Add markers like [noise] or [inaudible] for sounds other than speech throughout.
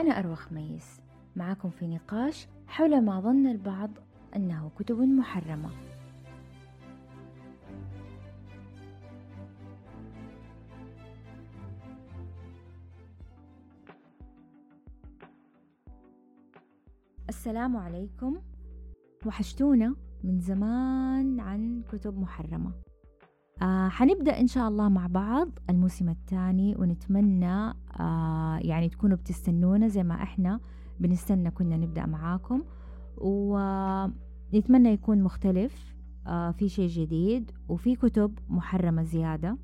أنا أروى خميس معكم في نقاش حول ما ظن البعض أنه كتب محرمة. السلام عليكم. وحشتونا من زمان عن كتب محرمة. آه حنبدأ إن شاء الله مع بعض الموسم الثاني ونتمنى آه يعني تكونوا بتستنونا زي ما إحنا بنستنى كنا نبدأ معاكم. ونتمنى يكون مختلف آه في شيء جديد وفي كتب محرمة زيادة.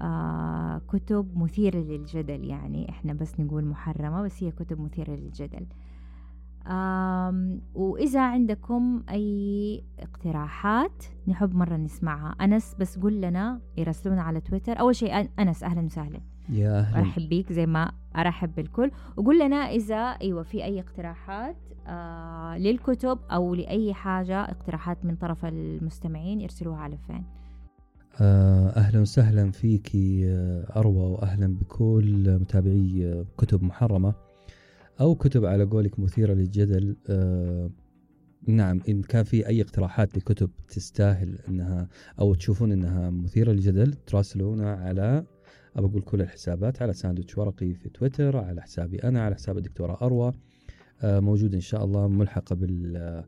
آه كتب مثيرة للجدل يعني إحنا بس نقول محرمة بس هي كتب مثيرة للجدل. وإذا عندكم أي اقتراحات نحب مرة نسمعها. أنس بس قول لنا يرسلونا على تويتر. أول شيء أنس أهلا وسهلا. يا أهلا. أرحب بيك زي ما أرحب بالكل. وقول لنا إذا أيوة في أي اقتراحات آه للكتب أو لأي حاجة اقتراحات من طرف المستمعين ارسلوها على فين. آه، أهلا وسهلا فيك أروى وأهلا بكل متابعي كتب محرمة. أو كتب على قولك مثيرة للجدل آه نعم إن كان في أي اقتراحات لكتب تستاهل إنها أو تشوفون إنها مثيرة للجدل تراسلونا على أقول كل الحسابات على ساندويتش ورقي في تويتر على حسابي أنا على حساب الدكتورة أروى آه موجود إن شاء الله ملحقة بال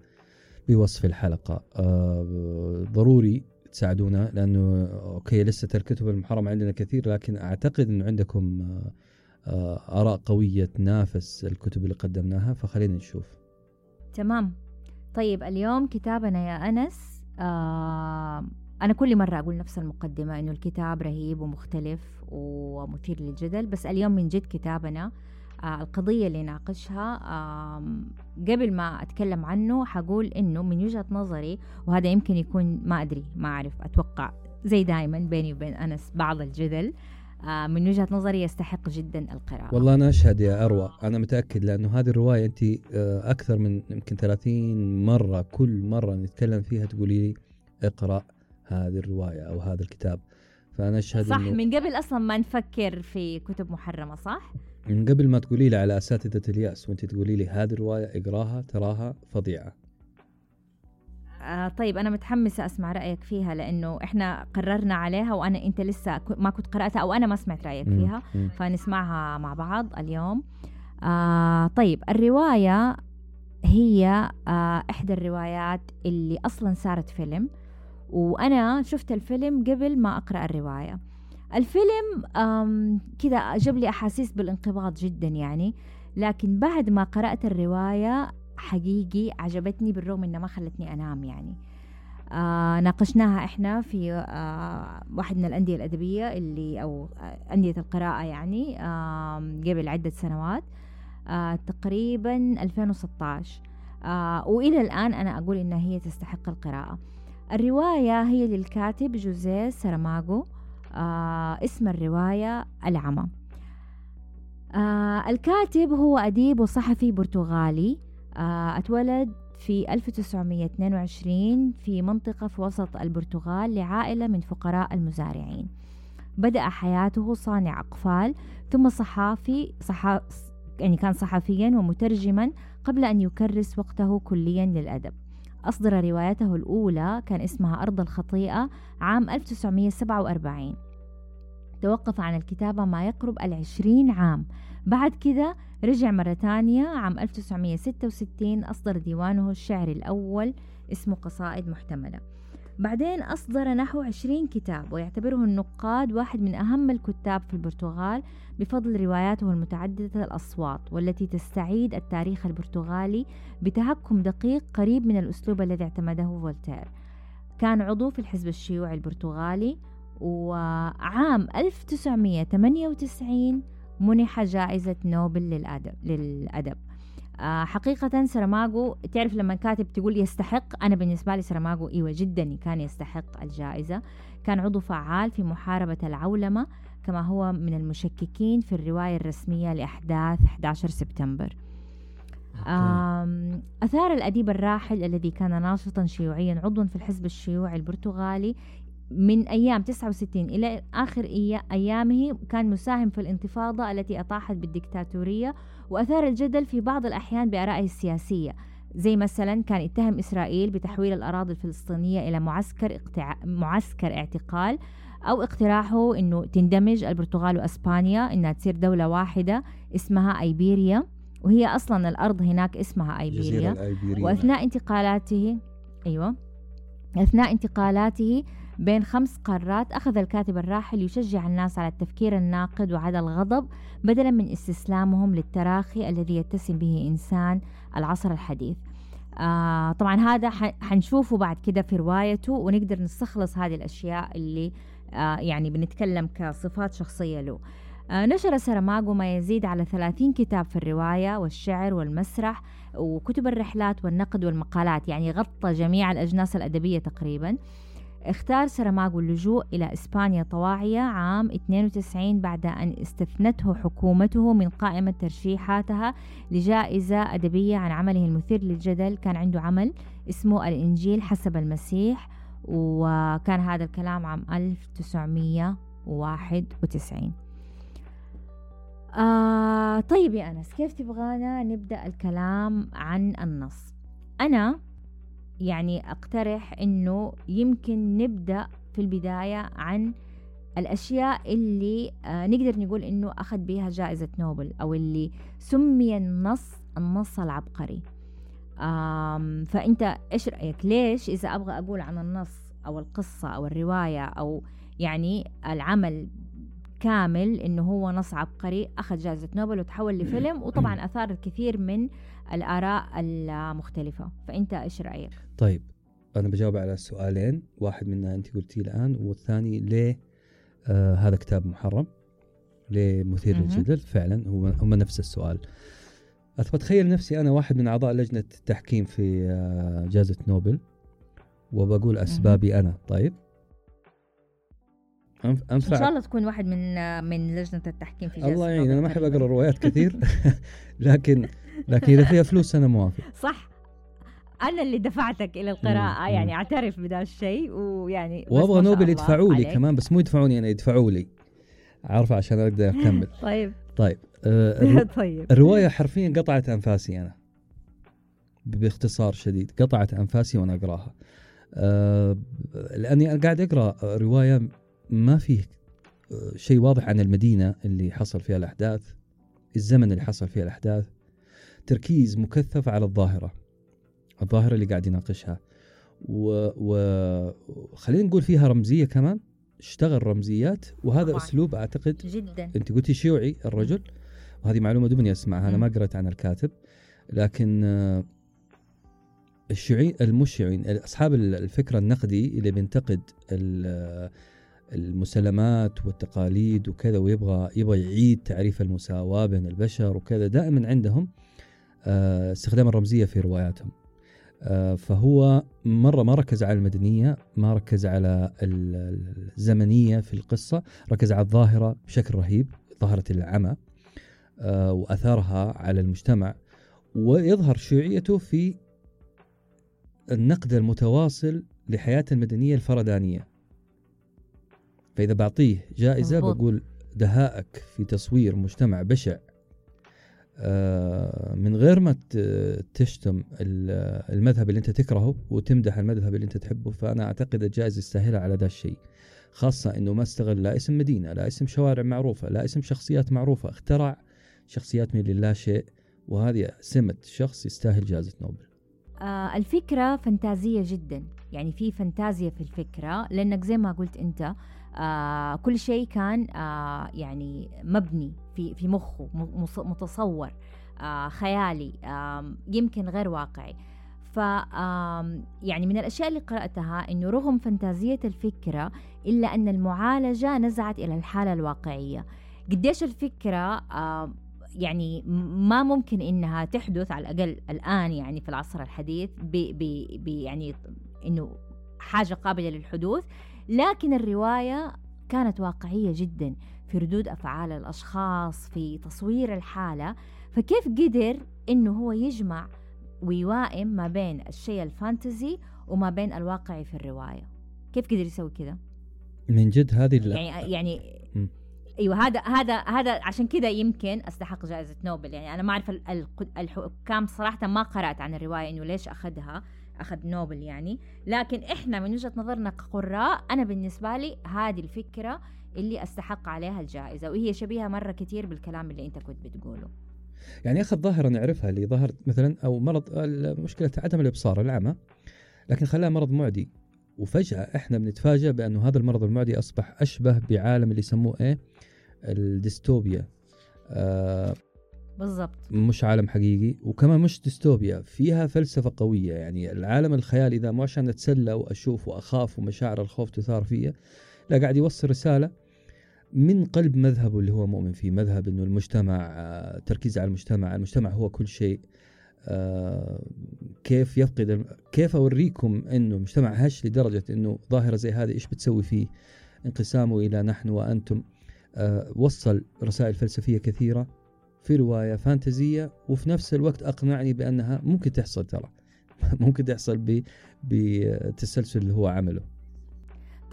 بوصف الحلقة. آه ضروري تساعدونا لأنه okay لسه الكتب المحرمه عندنا كثير لكن أعتقد إنه عندكم آه آه، آراء قوية تنافس الكتب اللي قدمناها فخلينا نشوف. تمام. طيب اليوم كتابنا يا أنس آه أنا كل مرة أقول نفس المقدمة إنه الكتاب رهيب ومختلف ومثير للجدل بس اليوم من جد كتابنا آه القضية اللي ناقشها آه قبل ما أتكلم عنه حقول إنه من وجهة نظري وهذا يمكن يكون ما أدري ما أعرف أتوقع زي دائما بيني وبين أنس بعض الجدل آه، من وجهة نظري يستحق جدا القراءة. والله أنا أشهد يا أروى أنا متأكد لأنه هذه الرواية أنت آه، أكثر من يمكن 30 مرة كل مرة نتكلم فيها تقولي لي اقرأ هذه الرواية أو هذا الكتاب. فأنا أشهد صح من قبل أصلا ما نفكر في كتب محرمة صح؟ من قبل ما تقولي لي على أساتذة اليأس وأنت تقولي لي هذه الرواية اقراها تراها فظيعة. آه طيب أنا متحمسة أسمع رأيك فيها لأنه إحنا قررنا عليها وأنا أنت لسه ما كنت قرأتها أو أنا ما سمعت رأيك فيها فنسمعها مع بعض اليوم. آه طيب الرواية هي آه إحدى الروايات اللي أصلا صارت فيلم وأنا شفت الفيلم قبل ما أقرأ الرواية. الفيلم كذا جاب لي أحاسيس بالانقباض جدا يعني لكن بعد ما قرأت الرواية حقيقي عجبتني بالرغم إنها ما خلتني أنام يعني. آه ناقشناها إحنا في آه واحد من الأندية الأدبية اللي أو آه أندية القراءة يعني آه قبل عدة سنوات آه تقريبا 2016 آه وإلى الآن أنا أقول إنها هي تستحق القراءة. الرواية هي للكاتب جوزيه سراماغو آه اسم الرواية العمى. آه الكاتب هو أديب وصحفي برتغالي. آه، أتولد في 1922 في منطقة في وسط البرتغال لعائلة من فقراء المزارعين. بدأ حياته صانع أقفال ثم صحافي صحا يعني كان صحفيا ومترجما قبل أن يكرس وقته كليا للأدب. أصدر روايته الأولى كان اسمها أرض الخطيئة عام 1947 توقف عن الكتابة ما يقرب العشرين عام. بعد كذا رجع مرة تانية عام 1966 أصدر ديوانه الشعري الأول اسمه قصائد محتملة. بعدين أصدر نحو 20 كتاب ويعتبره النقاد واحد من أهم الكتاب في البرتغال بفضل رواياته المتعددة الأصوات والتي تستعيد التاريخ البرتغالي بتهكم دقيق قريب من الأسلوب الذي اعتمده فولتير. كان عضو في الحزب الشيوعي البرتغالي وعام 1998 منح جائزة نوبل للأدب, للأدب. آه حقيقة سرماغو تعرف لما كاتب تقول يستحق أنا بالنسبة لي سرماغو إيوة جدا كان يستحق الجائزة. كان عضو فعال في محاربة العولمة كما هو من المشككين في الرواية الرسمية لأحداث 11 سبتمبر. أثار الأديب الراحل الذي كان ناشطا شيوعيا عضوا في الحزب الشيوعي البرتغالي من أيام 69 إلى آخر أيامه كان مساهم في الانتفاضة التي أطاحت بالدكتاتورية وأثار الجدل في بعض الأحيان بآرائه السياسية. زي مثلا كان يتهم إسرائيل بتحويل الأراضي الفلسطينية إلى معسكر, اقتع... معسكر اعتقال أو اقتراحه أنه تندمج البرتغال وأسبانيا إنها تصير دولة واحدة اسمها أيبيريا وهي أصلا الأرض هناك اسمها أيبيريا. وأثناء انتقالاته أيوة. أثناء انتقالاته بين خمس قارات أخذ الكاتب الراحل يشجع الناس على التفكير الناقد وعلى الغضب بدلا من استسلامهم للتراخي الذي يتسم به إنسان العصر الحديث. آه طبعا هذا حنشوفه بعد كده في روايته ونقدر نستخلص هذه الأشياء اللي آه يعني بنتكلم كصفات شخصية له. آه نشر سرماغو ما يزيد على 30 كتاب في الرواية والشعر والمسرح وكتب الرحلات والنقد والمقالات يعني غطى جميع الأجناس الأدبية تقريباً. اختار سرماغو اللجوء إلى إسبانيا طواعية عام 92 بعد أن استثنته حكومته من قائمة ترشيحاتها لجائزة أدبية عن عمله المثير للجدل. كان عنده عمل اسمه الإنجيل حسب المسيح وكان هذا الكلام عام 1991 آه طيب يا أنس كيف تبغانا نبدأ الكلام عن النص؟ أنا يعني أقترح أنه يمكن نبدأ في البداية عن الأشياء اللي آه نقدر نقول أنه أخذ بها جائزة نوبل أو اللي سمي النص النص العبقري. فأنت إيش رأيك؟ ليش إذا أبغى أقول عن النص أو القصة أو الرواية أو يعني العمل كامل إنه هو نص عبقري أخذ جائزة نوبل وتحول لفيلم. وطبعا أثار الكثير من الآراء المختلفة. فأنت إيش رأيك؟ طيب أنا بجاوب على السؤالين واحد منها أنت قلتيه الآن والثاني ليه آه هذا كتاب محرم؟ ليه مثير للجدل؟ فعلا هو هم نفس السؤال. أتخيل نفسي أنا واحد من أعضاء لجنة التحكيم في آه جائزة نوبل وبقول أسبابي أنا. طيب. انفع إن شاء الله تكون واحد من من لجنة التحكيم في جائزة الله يعين أنا ما أحب أقرأ روايات [laughs] كثير. [laughs] لكن لكن إذا فيها فلوس أنا موافق. [laughs] صح. أنا اللي دفعتك إلى القراءة. مم. يعني أعترف بهذا الشيء ويعني وأبغى نوبل يدفعوا لي كمان بس مو يدفعوني أنا يدفعوا لي. عارفه عشان أقدر أكمل. [laughs] طيب. طيب آه [laughs] طيب. الرواية حرفيا قطعت أنفاسي أنا باختصار شديد. قطعت أنفاسي وأنا أقراها. آه لأني أنا قاعد أقرأ رواية ما فيه آه، شيء واضح عن المدينة اللي حصل فيها الأحداث الزمن اللي حصل فيه الأحداث. تركيز مكثف على الظاهرة الظاهرة اللي قاعد يناقشها. وخلينا و... نقول فيها رمزية كمان اشتغل رمزيات. وهذا طبعا. أسلوب أعتقد جدا. أنت قلتي شيوعي الرجل. وهذه معلومة دبني أسمعها أنا ما قرأت عن الكاتب. لكن الشيوعي المشيعين أصحاب الفكر النقدي اللي بينتقد المسلمات والتقاليد وكذا ويبغى يبغى يعيد تعريف المساواة بين البشر وكذا دائما عندهم استخدام الرمزية في رواياتهم. آه، فهو مرة ما ركز على المدنية ما ركز على الزمنية في القصة ركز على الظاهرة بشكل رهيب ظاهرة العمى آه، وأثارها على المجتمع. ويظهر شيوعيته في النقد المتواصل لحياة المدنية الفردانية فإذا بعطيه جائزة مزبوط. بقول دهائك في تصوير مجتمع بشع آه، من غير ما تشتم المذهب اللي انت تكرهه وتمدح المذهب اللي انت تحبه فأنا أعتقد الجائزة يستاهلها على ذا الشيء. خاصة إنه ما استغل لا اسم مدينة لا اسم شوارع معروفة لا اسم شخصيات معروفة اخترع شخصيات من لا شيء وهذه سمة شخص يستاهل جائزة نوبل. آه الفكرة فانتازية جدا. يعني في فانتازيا في الفكرة لأنك زي ما قلت أنت آه كل شيء كان آه يعني مبني في في مخه متصور آه خيالي آه يمكن غير واقعي. ف يعني من الأشياء اللي قرأتها إنه رغم فانتازية الفكرة إلا أن المعالجة نزعت إلى الحالة الواقعية. قديش الفكرة يعني ما ممكن إنها تحدث على الأقل الآن يعني في العصر الحديث ب ب يعني إنه حاجة قابلة للحدوث لكن الرواية كانت واقعية جدا في ردود أفعال الأشخاص في تصوير الحالة فكيف قدر إنه هو يجمع ويوائم ما بين الشيء الفانتزي وما بين الواقعي في الرواية كيف قدر يسوي كذا؟ من جد هذه يعني يعني. أيوه هذا هذا هذا عشان كذا يمكن أستحق جائزة نوبل يعني أنا ما أعرف ال- ال- الحكام صراحة ما قرأت عن الرواية إنه ليش أخذها أخذ نوبل يعني. لكن إحنا من وجهة نظرنا كقراء أنا بالنسبة لي هذه الفكرة اللي أستحق عليها الجائزة وهي شبيهة مرة كثير بالكلام اللي أنت كنت بتقوله. يعني أخذ ظاهرة نعرفها اللي ظهرت مثلا أو مرض مشكلة عدم الإبصار العمى لكن خلاها مرض معدي. وفجأة إحنا بنتفاجأ بأنه هذا المرض المعدي أصبح أشبه بعالم اللي يسموه إيه؟ الديستوبيا. آه بالضبط. مش عالم حقيقي وكمان مش ديستوبيا فيها فلسفة قوية. يعني العالم الخيالي إذا مو عشان أتسلى وأشوف وأخاف ومشاعر الخوف تثار فيا لا قاعد يوصل رسالة من قلب مذهبه اللي هو مؤمن فيه. مذهب إنه المجتمع آه، تركيز على المجتمع المجتمع هو كل شيء. آه، كيف يفقد كيف أوريكم إنه المجتمع هش لدرجة إنه ظاهرة زي هذه إيش بتسوي فيه؟ انقسامه إلى نحن وأنتم. آه، وصل رسائل فلسفية كثيرة. في رواية فانتزية وفي نفس الوقت أقنعني بأنها ممكن تحصل ترى. [laughs] ممكن تحصل بالتسلسل اللي هو عمله.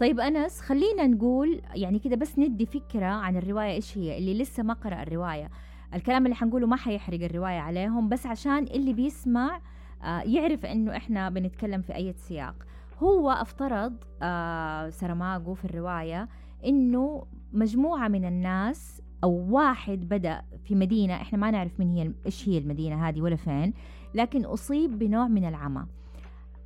طيب أنس خلينا نقول يعني كده بس ندي فكرة عن الرواية إيش هي اللي لسه ما قرأ الرواية. الكلام اللي حنقوله ما حيحرق الرواية عليهم بس عشان اللي بيسمع آه، يعرف إنه إحنا بنتكلم في أي سياق. هو افترض آه، سرماغو في الرواية إنه مجموعة من الناس أو واحد بدأ في مدينة إحنا ما نعرف من هي إيش هي المدينة هذه ولا فين لكن أصيب بنوع من العمى.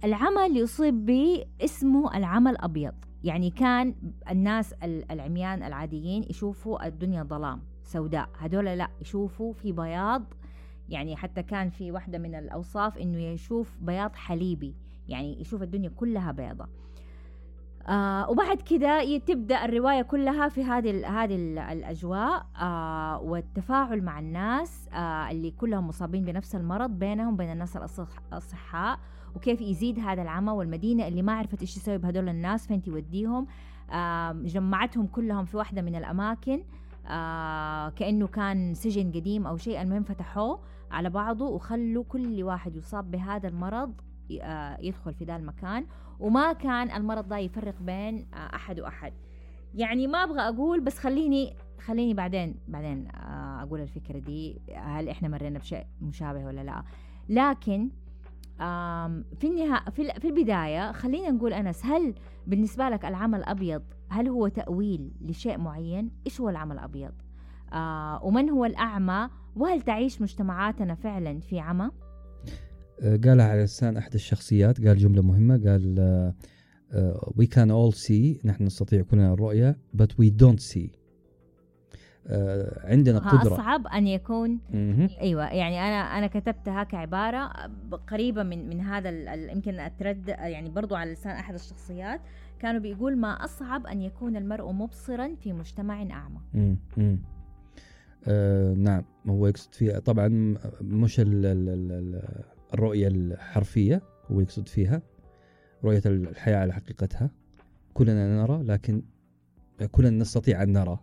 العمى اللي أصيب به اسمه العمى الأبيض. يعني كان الناس ال- العميان العاديين يشوفوا الدنيا ظلام سوداء. هدول لا يشوفوا في بياض يعني حتى كان في واحدة من الأوصاف إنه يشوف بياض حليبي. يعني يشوف الدنيا كلها بيضة آه وبعد كده تبدأ الرواية كلها في هذه هذه ال الأجواء آه والتفاعل مع الناس آه اللي كلهم مصابين بنفس المرض بينهم بين الناس الأصحاء وكيف يزيد هذا العمى والمدينة اللي ما عرفت إيش تسوي بهدول الناس فين توديهم؟ آه جمعتهم كلهم في واحدة من الأماكن آه كأنه كان سجن قديم أو شيء المهم فتحوه على بعضه وخلوا كل واحد يصاب بهذا المرض يدخل في ذا المكان وما كان المرض ده يفرق بين آه، أحد وأحد يعني ما أبغى أقول بس خليني خليني بعدين بعدين آه، أقول الفكرة دي هل إحنا مرينا بشيء مشابه ولا لا لكن في النهاية في ال- في البداية خلينا نقول أنس هل بالنسبة لك العمى الأبيض هل هو تأويل لشيء معين؟ إيش هو العمى الأبيض؟ آه ومن هو الأعمى؟ وهل تعيش مجتمعاتنا فعلا في عمى؟ قالها على لسان أحد الشخصيات قال جملة مهمة قال we can all see. نحن نستطيع كلنا الرؤية we don't see. آه، عندنا قدرة. أصعب أن يكون. أيوه يعني أنا أنا كتبتها كعبارة قريبة من من هذا يمكن أترد يعني برضو على لسان أحد الشخصيات. كانوا بيقول ما أصعب أن يكون المرء مبصرا في مجتمع اعمى مم. آه نعم هو يقصد فيها. طبعا مش ال ال ال الرؤية الحرفية هو يقصد فيها رؤية الحياة على حقيقتها. كلنا نرى لكن كلنا نستطيع أن نرى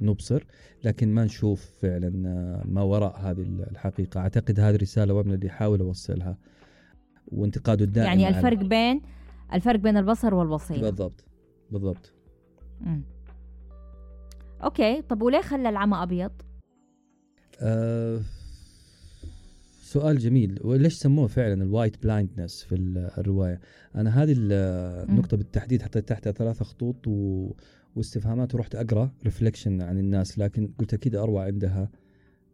نبصر لكن ما نشوف فعلا آه، ما وراء هذه الحقيقة. أعتقد هذه الرسالة وابن اللي يحاول أوصلها وانتقاده الدائم يعني على- الفرق بين الفرق بين البصر والبصيره بالضبط بالضبط. مم. okay طب وليه خلى العمى أبيض؟ آه سؤال جميل. وليش سموه فعلا ال white blindness في ال- الرواية؟ أنا هذه ال- النقطة بالتحديد حطيت تحتها ثلاثة خطوط و... واستفهامات ورحت أقرأ reflection عن الناس لكن قلت أكيد اروى عندها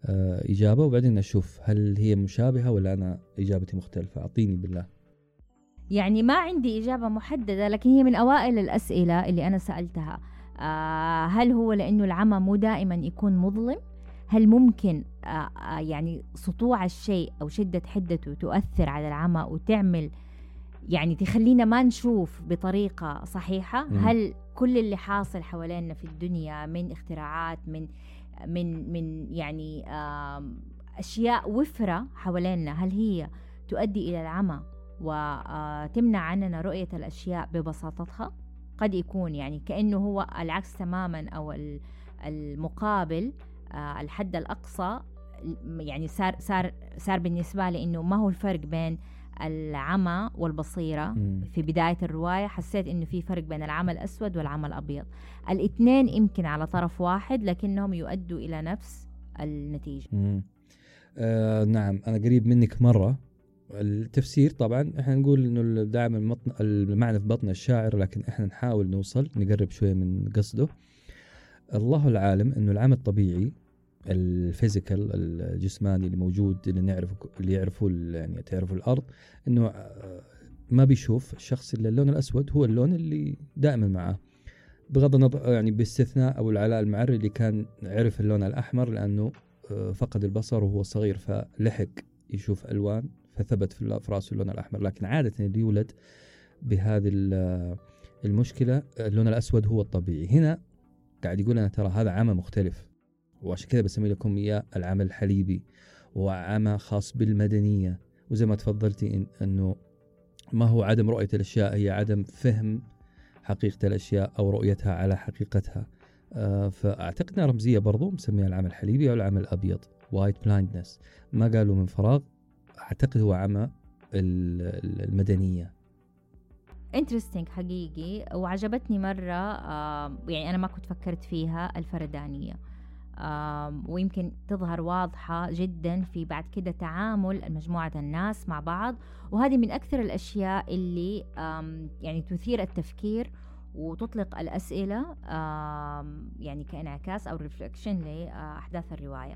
آه إجابة وبعدين أشوف هل هي مشابهة ولا أنا إجابتي مختلفة. أعطيني بالله. يعني ما عندي إجابة محددة لكن هي من أوائل الأسئلة اللي أنا سألتها. آه هل هو لأنه العمى مو دائما يكون مظلم؟ هل ممكن آه آه يعني سطوع الشيء أو شدة حدته تؤثر على العمى وتعمل يعني تخلينا ما نشوف بطريقة صحيحة؟ مم. هل كل اللي حاصل حوالينا في الدنيا من اختراعات من من من يعني أشياء وفرة حوالينا هل هي تؤدي إلى العمى وتمنع عننا رؤية الأشياء ببساطتها قد يكون يعني كأنه هو العكس تماما أو ال- المقابل آه، الحد الأقصى يعني صار صار صار بالنسبة لي إنه ما هو الفرق بين العمى والبصيرة مم. في بداية الرواية حسيت إنه في فرق بين العمى الأسود والعمى الأبيض الاثنين يمكن على طرف واحد لكنهم يؤدوا إلى نفس النتيجة مم. آه نعم أنا قريب منك مرة التفسير طبعا إحنا نقول إنه دائما. المعنى في بطن الشاعر لكن إحنا نحاول نوصل نقرب شوية من قصده الله العالم إنه العمى الطبيعي الفيزيكال الجسماني اللي موجود اللي نعرفه اللي يعرفوا ال- يعني تعرفوا الأرض إنه آه، ما بيشوف الشخص إلا اللون الأسود هو اللون اللي دائما معاه بغض النظر يعني باستثناء ابو العلاء المعري اللي كان عرف اللون الأحمر لأنه آه، فقد البصر وهو صغير فلحق يشوف ألوان فثبت في رأسه اللون الأحمر. لكن عادة اللي يولد بهذه ال- المشكلة اللون الأسود هو الطبيعي. هنا قاعد يقول أنا ترى هذا عمى مختلف. وعشان كذا بسمي لكم إياه العمى الحليبي هو عمى خاص بالمدنية. وزي ما تفضلتي إن إنه ما هو عدم رؤية الأشياء هي عدم فهم حقيقة الأشياء أو رؤيتها على حقيقتها. آه، فأعتقد إنها رمزية برضو مسميها العمى الحليبي أو العمى الأبيض white blindness ما قالوا من فراغ أعتقد هو عمى ال- ال- المدنية. interesting حقيقي. وعجبتني مرة آم، يعني أنا ما كنت فكرت فيها الفردانية. آم، ويمكن تظهر واضحة جدا في بعد كده تعامل مجموعة الناس مع بعض. وهذه من أكثر الأشياء اللي يعني تثير التفكير وتطلق الأسئلة يعني كإنعكاس أو ريفلكشن لأحداث الرواية.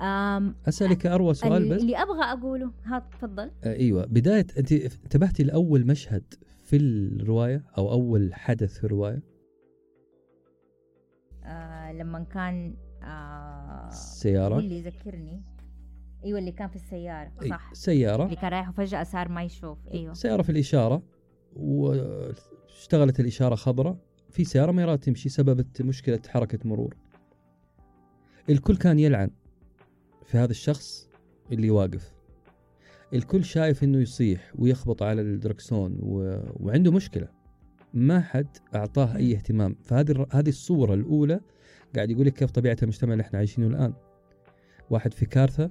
آم، أسألك أروى سؤال بس. اللي أبغى أقوله ها تفضل. آه، أيوه. بداية أنت انتبهتي لأول مشهد في الرواية أو أول حدث في الرواية؟ آه لما كان آه السياره اللي يذكرني. أيوه اللي كان في السيارة أي، صح. سيارة. اللي كان رايح وفجأة صار ما يشوف. أيوه. سيارة في الإشارة واشتغلت الإشارة خضراء. في سيارة ما يراد تمشي سببت مشكلة حركة مرور. الكل كان يلعن في هذا الشخص اللي واقف الكل شايف إنه يصيح ويخبط على الدركسون و... وعنده مشكلة. ما حد أعطاه أي اهتمام. فهذه هذه الصورة الأولى قاعد يقول لك كيف طبيعة المجتمع اللي إحنا عايشينه الآن. واحد في كارثة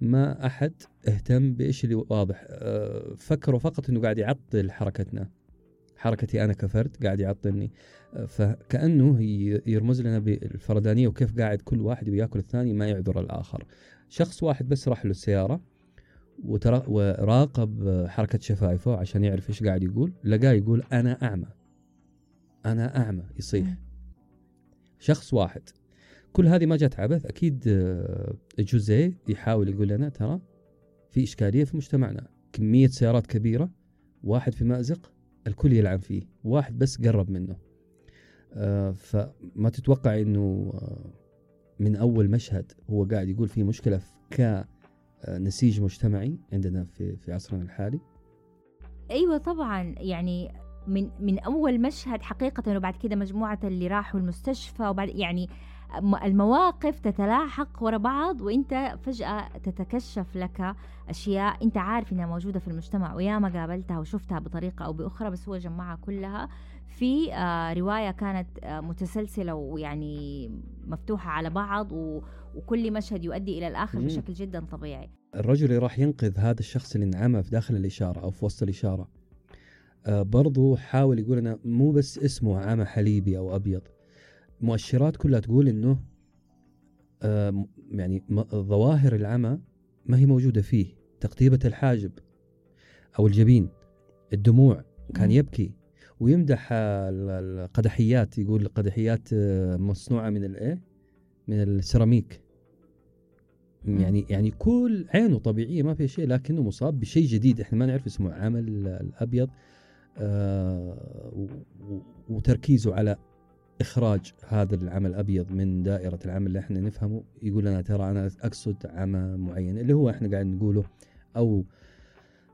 ما أحد اهتم بإيش اللي واضح. أه، فكروا فقط إنه قاعد يعطل حركتنا. حركتي أنا كفرد قاعد يعطلني. أه، فكأنه يرمز لنا بالفردانية وكيف قاعد كل واحد وياكل الثاني ما يعذر الآخر. شخص واحد بس راح له السيارة. وراقب حركة شفايفه عشان يعرف إيش قاعد يقول لقاه يقول أنا أعمى. أنا أعمى يصيح. شخص واحد. كل هذه ما جت عبث أكيد آه، جوزيه يحاول يقول لنا ترى في إشكالية في مجتمعنا. كمية سيارات كبيرة واحد في مأزق الكل يلعن فيه. واحد بس قرب منه. آه، فما تتوقع إنه آه، من أول مشهد هو قاعد يقول في مشكلة في كنسيج مجتمعي عندنا في في عصرنا الحالي. أيوه طبعا يعني من من أول مشهد حقيقة وبعد كده مجموعة اللي راحوا المستشفى وبعد يعني المواقف تتلاحق ورا بعض وإنت فجأة تتكشف لك أشياء إنت عارف إنها موجودة في المجتمع وياما قابلتها وشفتها بطريقة أو بأخرى بس هو جمعها كلها في آه، رواية كانت آه، متسلسلة ويعني مفتوحة على بعض و- وكل مشهد يؤدي إلى الآخر مم. بشكل جدا طبيعي. الرجل اللي راح ينقذ هذا الشخص اللي انعمى في داخل الإشارة أو في وسط الإشارة. آه برضو حاول يقول أنا مو بس اسمه عمى حليبي أو أبيض. مؤشرات كلها تقول إنه آه يعني ظواهر العمى ما هي موجودة فيه. تقطيبة الحاجب أو الجبين الدموع كان مم. يبكي. ويمدح ال- القدحيات يقول القدحيات آه، مصنوعة من الإيه من السيراميك. يعني يعني كل عينه طبيعية ما فيها شيء لكنه مصاب بشيء جديد. إحنا ما نعرف اسمه عمل الأبيض آه وتركيزه على إخراج هذا العمل الأبيض من دائرة العمل اللي إحنا نفهمه. يقول لنا ترى أنا أقصد عمى معين. اللي هو إحنا قاعد نقوله أو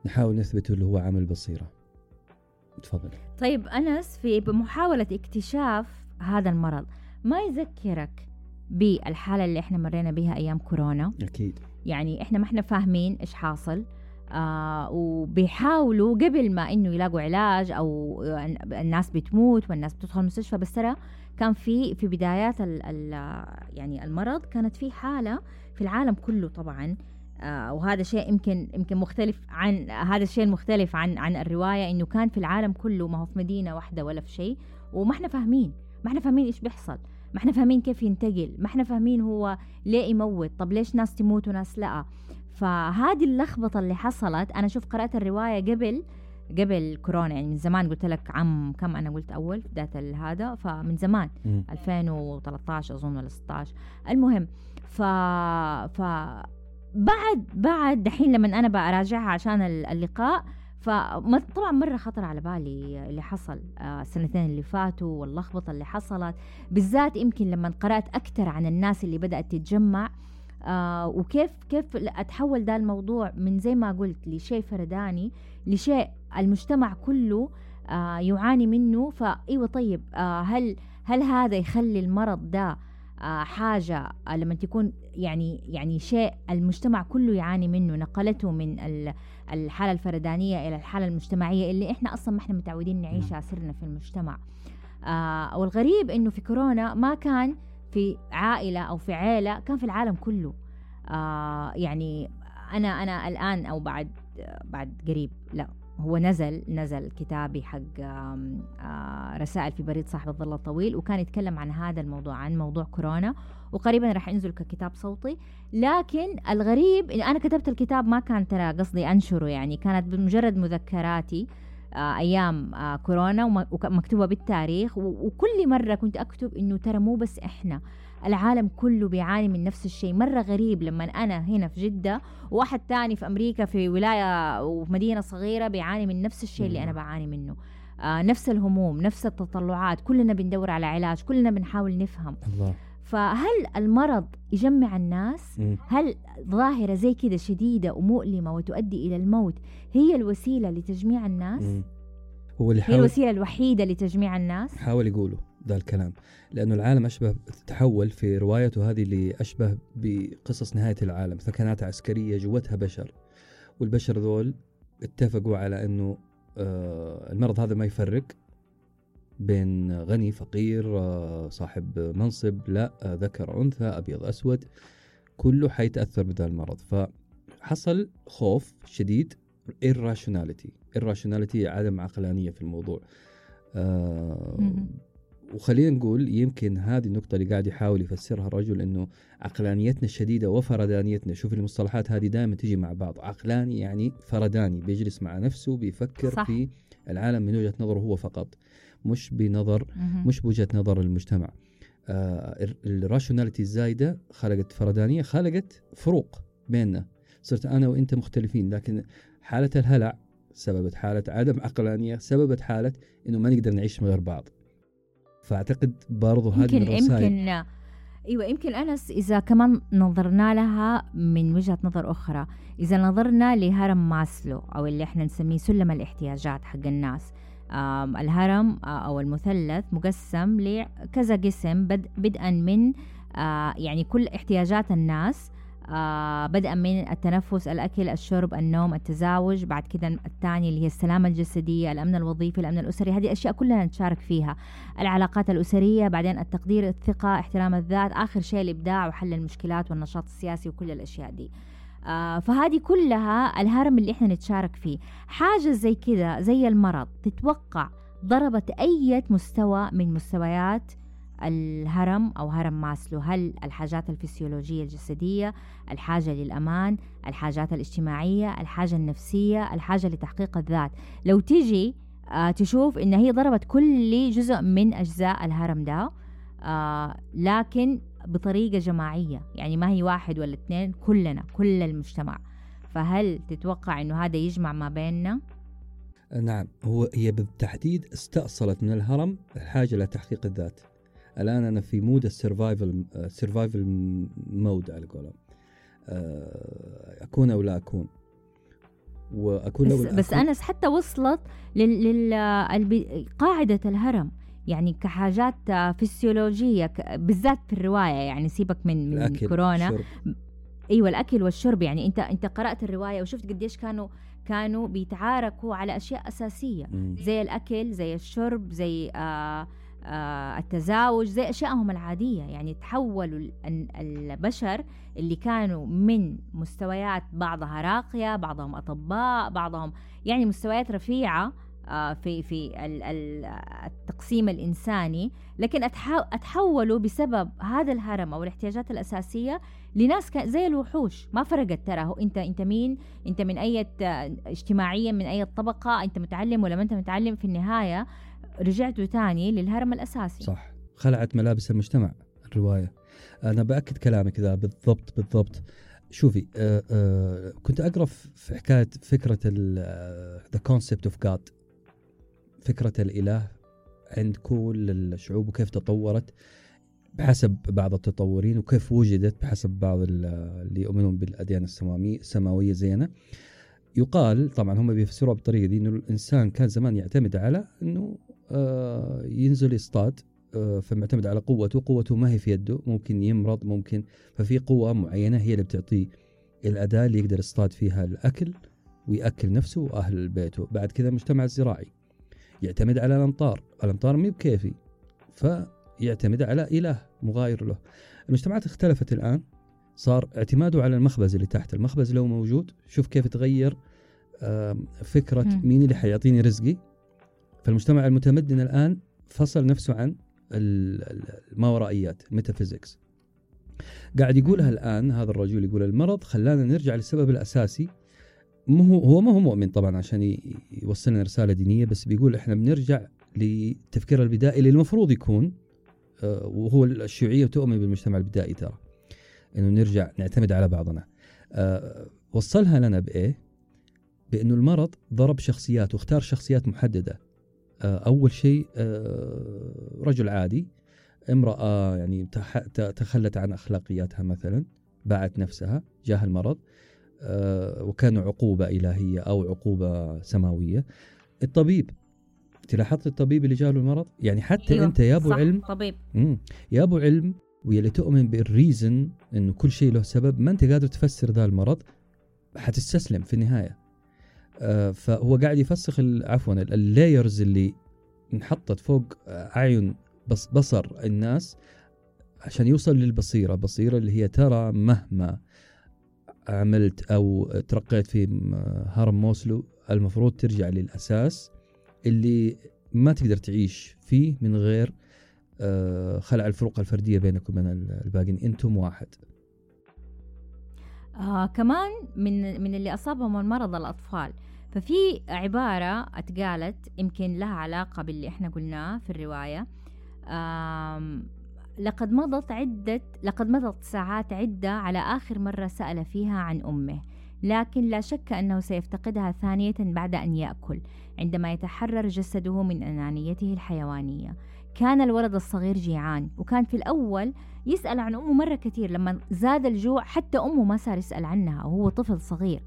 نحاول نثبته اللي هو عمل بصيرة. تفضل. طيب أنس في بمحاولة اكتشاف هذا المرض ما يذكرك بالحالة اللي إحنا مرينا بها أيام كورونا. أكيد. يعني إحنا ما إحنا فاهمين إيش حاصل. آه وبيحاولوا قبل ما إنه يلاقوا علاج أو الناس بتموت والناس بتدخل المستشفى بس ترى كان في في بدايات ال ال يعني المرض كانت في حالة في العالم كله طبعا. آه وهذا شيء يمكن يمكن مختلف عن هذا الشيء المختلف عن عن الرواية إنه كان في العالم كله ما هو في مدينة واحدة ولا في شيء. وما إحنا فاهمين ما إحنا فاهمين إيش بيحصل. ما إحنا فاهمين كيف ينتقل ما إحنا فاهمين هو ليه يموت طب ليش ناس تموت وناس لا فهذه اللخبطة اللي حصلت أنا شوف قرأت الرواية قبل قبل كورونا يعني من زمان قلت لك عام كم أنا قلت أول بداية هذا فمن زمان مم. 2013 أظن ولا 16 المهم ف ف بعد بعد دحين لما أنا براجعها عشان اللقاء فطبعا مرة خطر على بالي اللي حصل آه، السنتين اللي فاتوا واللخبطة اللي حصلت بالذات يمكن لما قرأت أكثر عن الناس اللي بدأت تتجمع آه وكيف كيف أتحول ده الموضوع من زي ما قلت لشيء فرداني لشيء المجتمع كله آه يعاني منه. فإيوه طيب هل هل هذا يخلي المرض ده آه حاجة آه لما تكون يعني يعني شيء المجتمع كله يعاني منه نقلته من الحالة الفردانية إلى الحالة المجتمعية اللي إحنا أصلا ما إحنا متعودين نعيشها سرنا في المجتمع. آه والغريب إنه في كورونا ما كان في عائلة أو في عيلة كان في العالم كله. يعني أنا أنا الآن أو بعد بعد قريب لا. هو نزل نزل كتابي حق رسائل في بريد صاحب الظل الطويل وكان يتكلم عن هذا الموضوع عن موضوع كورونا وقريبا راح ينزل ككتاب صوتي. لكن الغريب أنا كتبت الكتاب ما كان ترى قصدي أنشره يعني كانت بمجرد مذكراتي أيام كورونا ومكتوبه بالتاريخ وكل مرة كنت أكتب إنه ترى مو بس إحنا. العالم كله بيعاني من نفس الشيء. مرة غريب لما أنا هنا في جدة وواحد تاني في أمريكا في ولاية وفي مدينة صغيرة بيعاني من نفس الشيء اللي أنا بعاني منه. آه نفس الهموم نفس التطلعات. كلنا بندور على علاج كلنا بنحاول نفهم. الله. فهل المرض يجمع الناس؟ هل ظاهرة زي كده شديدة ومؤلمة وتؤدي إلى الموت هي الوسيلة لتجميع الناس؟ هو اللي حاول هي الوسيلة الوحيدة لتجميع الناس؟ حاول يقوله. ذا الكلام. لأنه العالم أشبه تحول في روايته هذه اللي أشبه بقصص نهاية العالم ثكنات عسكرية جوتها بشر. والبشر ذول اتفقوا على أنه آه المرض هذا ما يفرق بين غني فقير آه، صاحب منصب لا آه، ذكر أنثى أبيض أسود كله حيتأثر بهذا المرض. فحصل خوف شديد irrationality. irrationality عدم عقلانية في الموضوع. وخلينا نقول يمكن هذه النقطة اللي قاعد يحاول يفسرها الرجل إنه عقلانيتنا الشديدة وفردانيتنا شوف المصطلحات هذه دائما تجي مع بعض. عقلاني يعني فرداني بيجلس مع نفسه بيفكر صح. في العالم من وجهة نظره هو فقط مش بنظر مش بوجهة نظر المجتمع. آه الراشوناليتي الزايدة خلقت فردانيه خلقت فروق بيننا. صرت أنا وأنت مختلفين لكن حالة الهلع سببت حالة عدم عقلانية سببت حالة إنه ما نقدر نعيش من غير بعض. فأعتقد برضو هذه يمكن الرسائل يمكن إيوه يمكن أنس إذا كمان نظرنا لها من وجهة نظر أخرى. إذا نظرنا لهرم ماسلو أو اللي إحنا نسميه سلم الاحتياجات حق الناس. الهرم أو المثلث مقسم لكذا قسم بدءا من يعني كل احتياجات الناس. بدءا من التنفس الأكل الشرب النوم التزاوج بعد كده الثاني اللي هي السلامة الجسدية الأمن الوظيفي الأمن الأسري. هذه أشياء كلنا نتشارك فيها. العلاقات الأسرية بعدين التقدير الثقة احترام الذات آخر شيء الإبداع وحل المشكلات والنشاط السياسي وكل الأشياء دي. آه فهذه كلها الهرم اللي إحنا نتشارك فيه. حاجة زي كذا زي المرض تتوقع ضربت أي مستوى من مستويات الهرم أو هرم ماسلو. هل الحاجات الفسيولوجية الجسدية الحاجة للأمان الحاجات الاجتماعية الحاجة النفسية الحاجة لتحقيق الذات. لو تيجي آه تشوف إن هي ضربت كل جزء من أجزاء الهرم ده آه لكن بطريقة جماعية. يعني ما هي واحد ولا اثنين كلنا كل المجتمع. فهل تتوقع أنه هذا يجمع ما بيننا؟ نعم هو هي بالتحديد استأصلت من الهرم الحاجة لتحقيق الذات. الآن أنا في mode ال survival survival mode على قولهم. آه، أكون أو لا أكون. وأكون بس, بس أنس حتى وصلت لقاعده الهرم. يعني كحاجات فسيولوجيه بالذات في الرواية يعني سيبك من من كورونا. الشرب. إيوه الأكل والشرب. يعني انت أنت قرأت الرواية وشفت قديش كانوا كانوا بيتعاركوا على أشياء أساسية. مم. زي الأكل زي الشرب زي آه، التزاوج زي أشيائهم العادية. يعني تحولوا البشر اللي كانوا من مستويات بعضها راقية بعضهم أطباء بعضهم يعني مستويات رفيعة آه، في في التقسيم الإنساني. لكن أتحولوا بسبب هذا الهرم أو الاحتياجات الأساسية لناس زي الوحوش. ما فرقت ترى. انت أنت مين؟ أنت من أي اجتماعيا من أي طبقة؟ أنت متعلم ولا ما أنت متعلم؟ في النهاية رجعتوا تاني للهرم الأساسي. صح. خلعت ملابس المجتمع الرواية. أنا بأكد كلامك ذا بالضبط بالضبط. شوفي آه آه كنت أقرأ في حكاية فكرة the concept of God فكرة الإله عند كل الشعوب وكيف تطورت بحسب بعض التطوريين وكيف وجدت بحسب بعض اللي يؤمنون بالأديان السماوية زينا يقال طبعا هم بيفسروها بالطريقة دي أنه الإنسان كان زمان يعتمد على آه ينزل يصطاد آه فمعتمد على قوته قوته ما هي في يده ممكن يمرض ممكن ففي قوة معينة هي اللي بتعطيه الأداة اللي يقدر يصطاد فيها الأكل ويأكل نفسه وأهل بيته. بعد كذا مجتمع زراعي يعتمد على الأمطار الأمطار مي بكيفي فيعتمد على إله مغاير له. المجتمعات اختلفت الآن صار اعتماده على المخبز اللي تحت المخبز لو موجود شوف كيف تغير فكرة مين اللي حيعطيني رزقي؟ فالمجتمع المتمدن الآن فصل نفسه عن الماورائيات الميتافيزيكس قاعد يقولها الآن هذا الرجل يقول المرض خلانا نرجع للسبب الأساسي. مو هو ما هو مؤمن طبعا عشان يوصلنا رسالة دينية بس بيقول إحنا بنرجع للتفكير البدائي اللي المفروض يكون آه، وهو الشيوعية تؤمن بالمجتمع البدائي ترى إنه نرجع نعتمد على بعضنا. آه، وصلها لنا بإيه؟ بإنه المرض ضرب شخصيات واختار شخصيات محددة. آه، أول شيء رجل عادي امرأة يعني تخلت عن أخلاقياتها مثلا باعت نفسها جاه المرض آه، وكان عقوبة إلهية أو عقوبة سماوية. الطبيب لاحظت الطبيب اللي جاله المرض؟ يعني حتى أيوة أنت يا أبو علم طبيب. يا أبو علم واللي تؤمن بالريزن إنه كل شيء له سبب ما أنت قادر تفسر ذا المرض حتستسلم في النهاية. آه فهو قاعد يفسخ عفوا اللايرز اللي انحطت فوق اعين بص بصر الناس عشان يوصل للبصيرة. بصيرة اللي هي ترى مهما عملت أو ترقيت في هرم موسلو المفروض ترجع للأساس اللي ما تقدر تعيش فيه من غير آه، خلع الفروق الفردية بينك وبين الباقيين. أنتم واحد. آه كمان من من اللي أصابهم المرض الأطفال. ففي عبارة اتقالت يمكن لها علاقة باللي إحنا قلناه في الرواية. لقد مضت عدة لقد مضت ساعات عدة على آخر مرة سأل فيها عن أمه لكن لا شك أنه سيفتقدها ثانية بعد أن يأكل عندما يتحرر جسده من أنانيته الحيوانية. كان الولد الصغير جيعان وكان في الأول يسأل عن أمه مرة كثير لما زاد الجوع حتى أمه ما صار يسأل عنها وهو طفل صغير.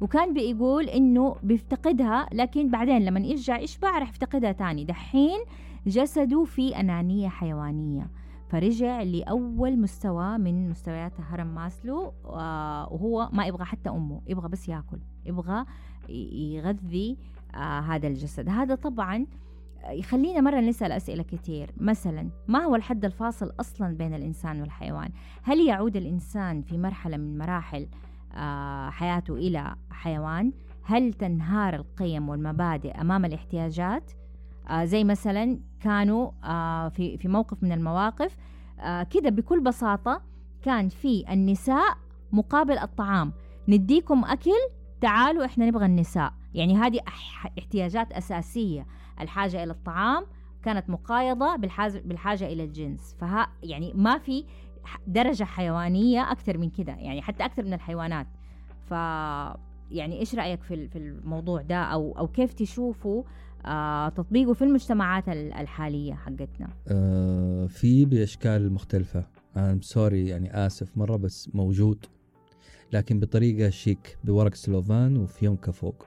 وكان بيقول إنه بيفتقدها لكن بعدين لما يرجع يشبع رح يفتقدها تاني. دحين جسده في أنانية حيوانية. فرجع لأول مستوى من مستويات هرم ماسلو آه، وهو ما يبغى حتى أمه يبغى بس ياكل يبغى يغذي آه، هذا الجسد. هذا طبعا يخلينا مرة نسأل أسئلة كثير مثلا ما هو الحد الفاصل أصلا بين الإنسان والحيوان؟ هل يعود الإنسان في مرحلة من مراحل آه، حياته إلى حيوان. هل تنهار القيم والمبادئ أمام الاحتياجات؟ آه زي مثلا كانوا آه في في موقف من المواقف آه كده بكل بساطة كان في النساء مقابل الطعام. نديكم أكل تعالوا إحنا نبغى النساء. يعني هذه احتياجات أساسية. الحاجة إلى الطعام كانت مقايضة بالحاجة, بالحاجة إلى الجنس. فها يعني ما في درجة حيوانية أكثر من كده يعني حتى أكثر من الحيوانات. ف يعني إيش رأيك في في الموضوع ده؟ أو أو كيف تشوفوا آه تطبيقه في المجتمعات الحالية حقتنا؟ آه في بأشكال مختلفة. أنا سوري يعني آسف مرة بس موجود لكن بطريقة شيك بورق سلوفان وفيونكا فوق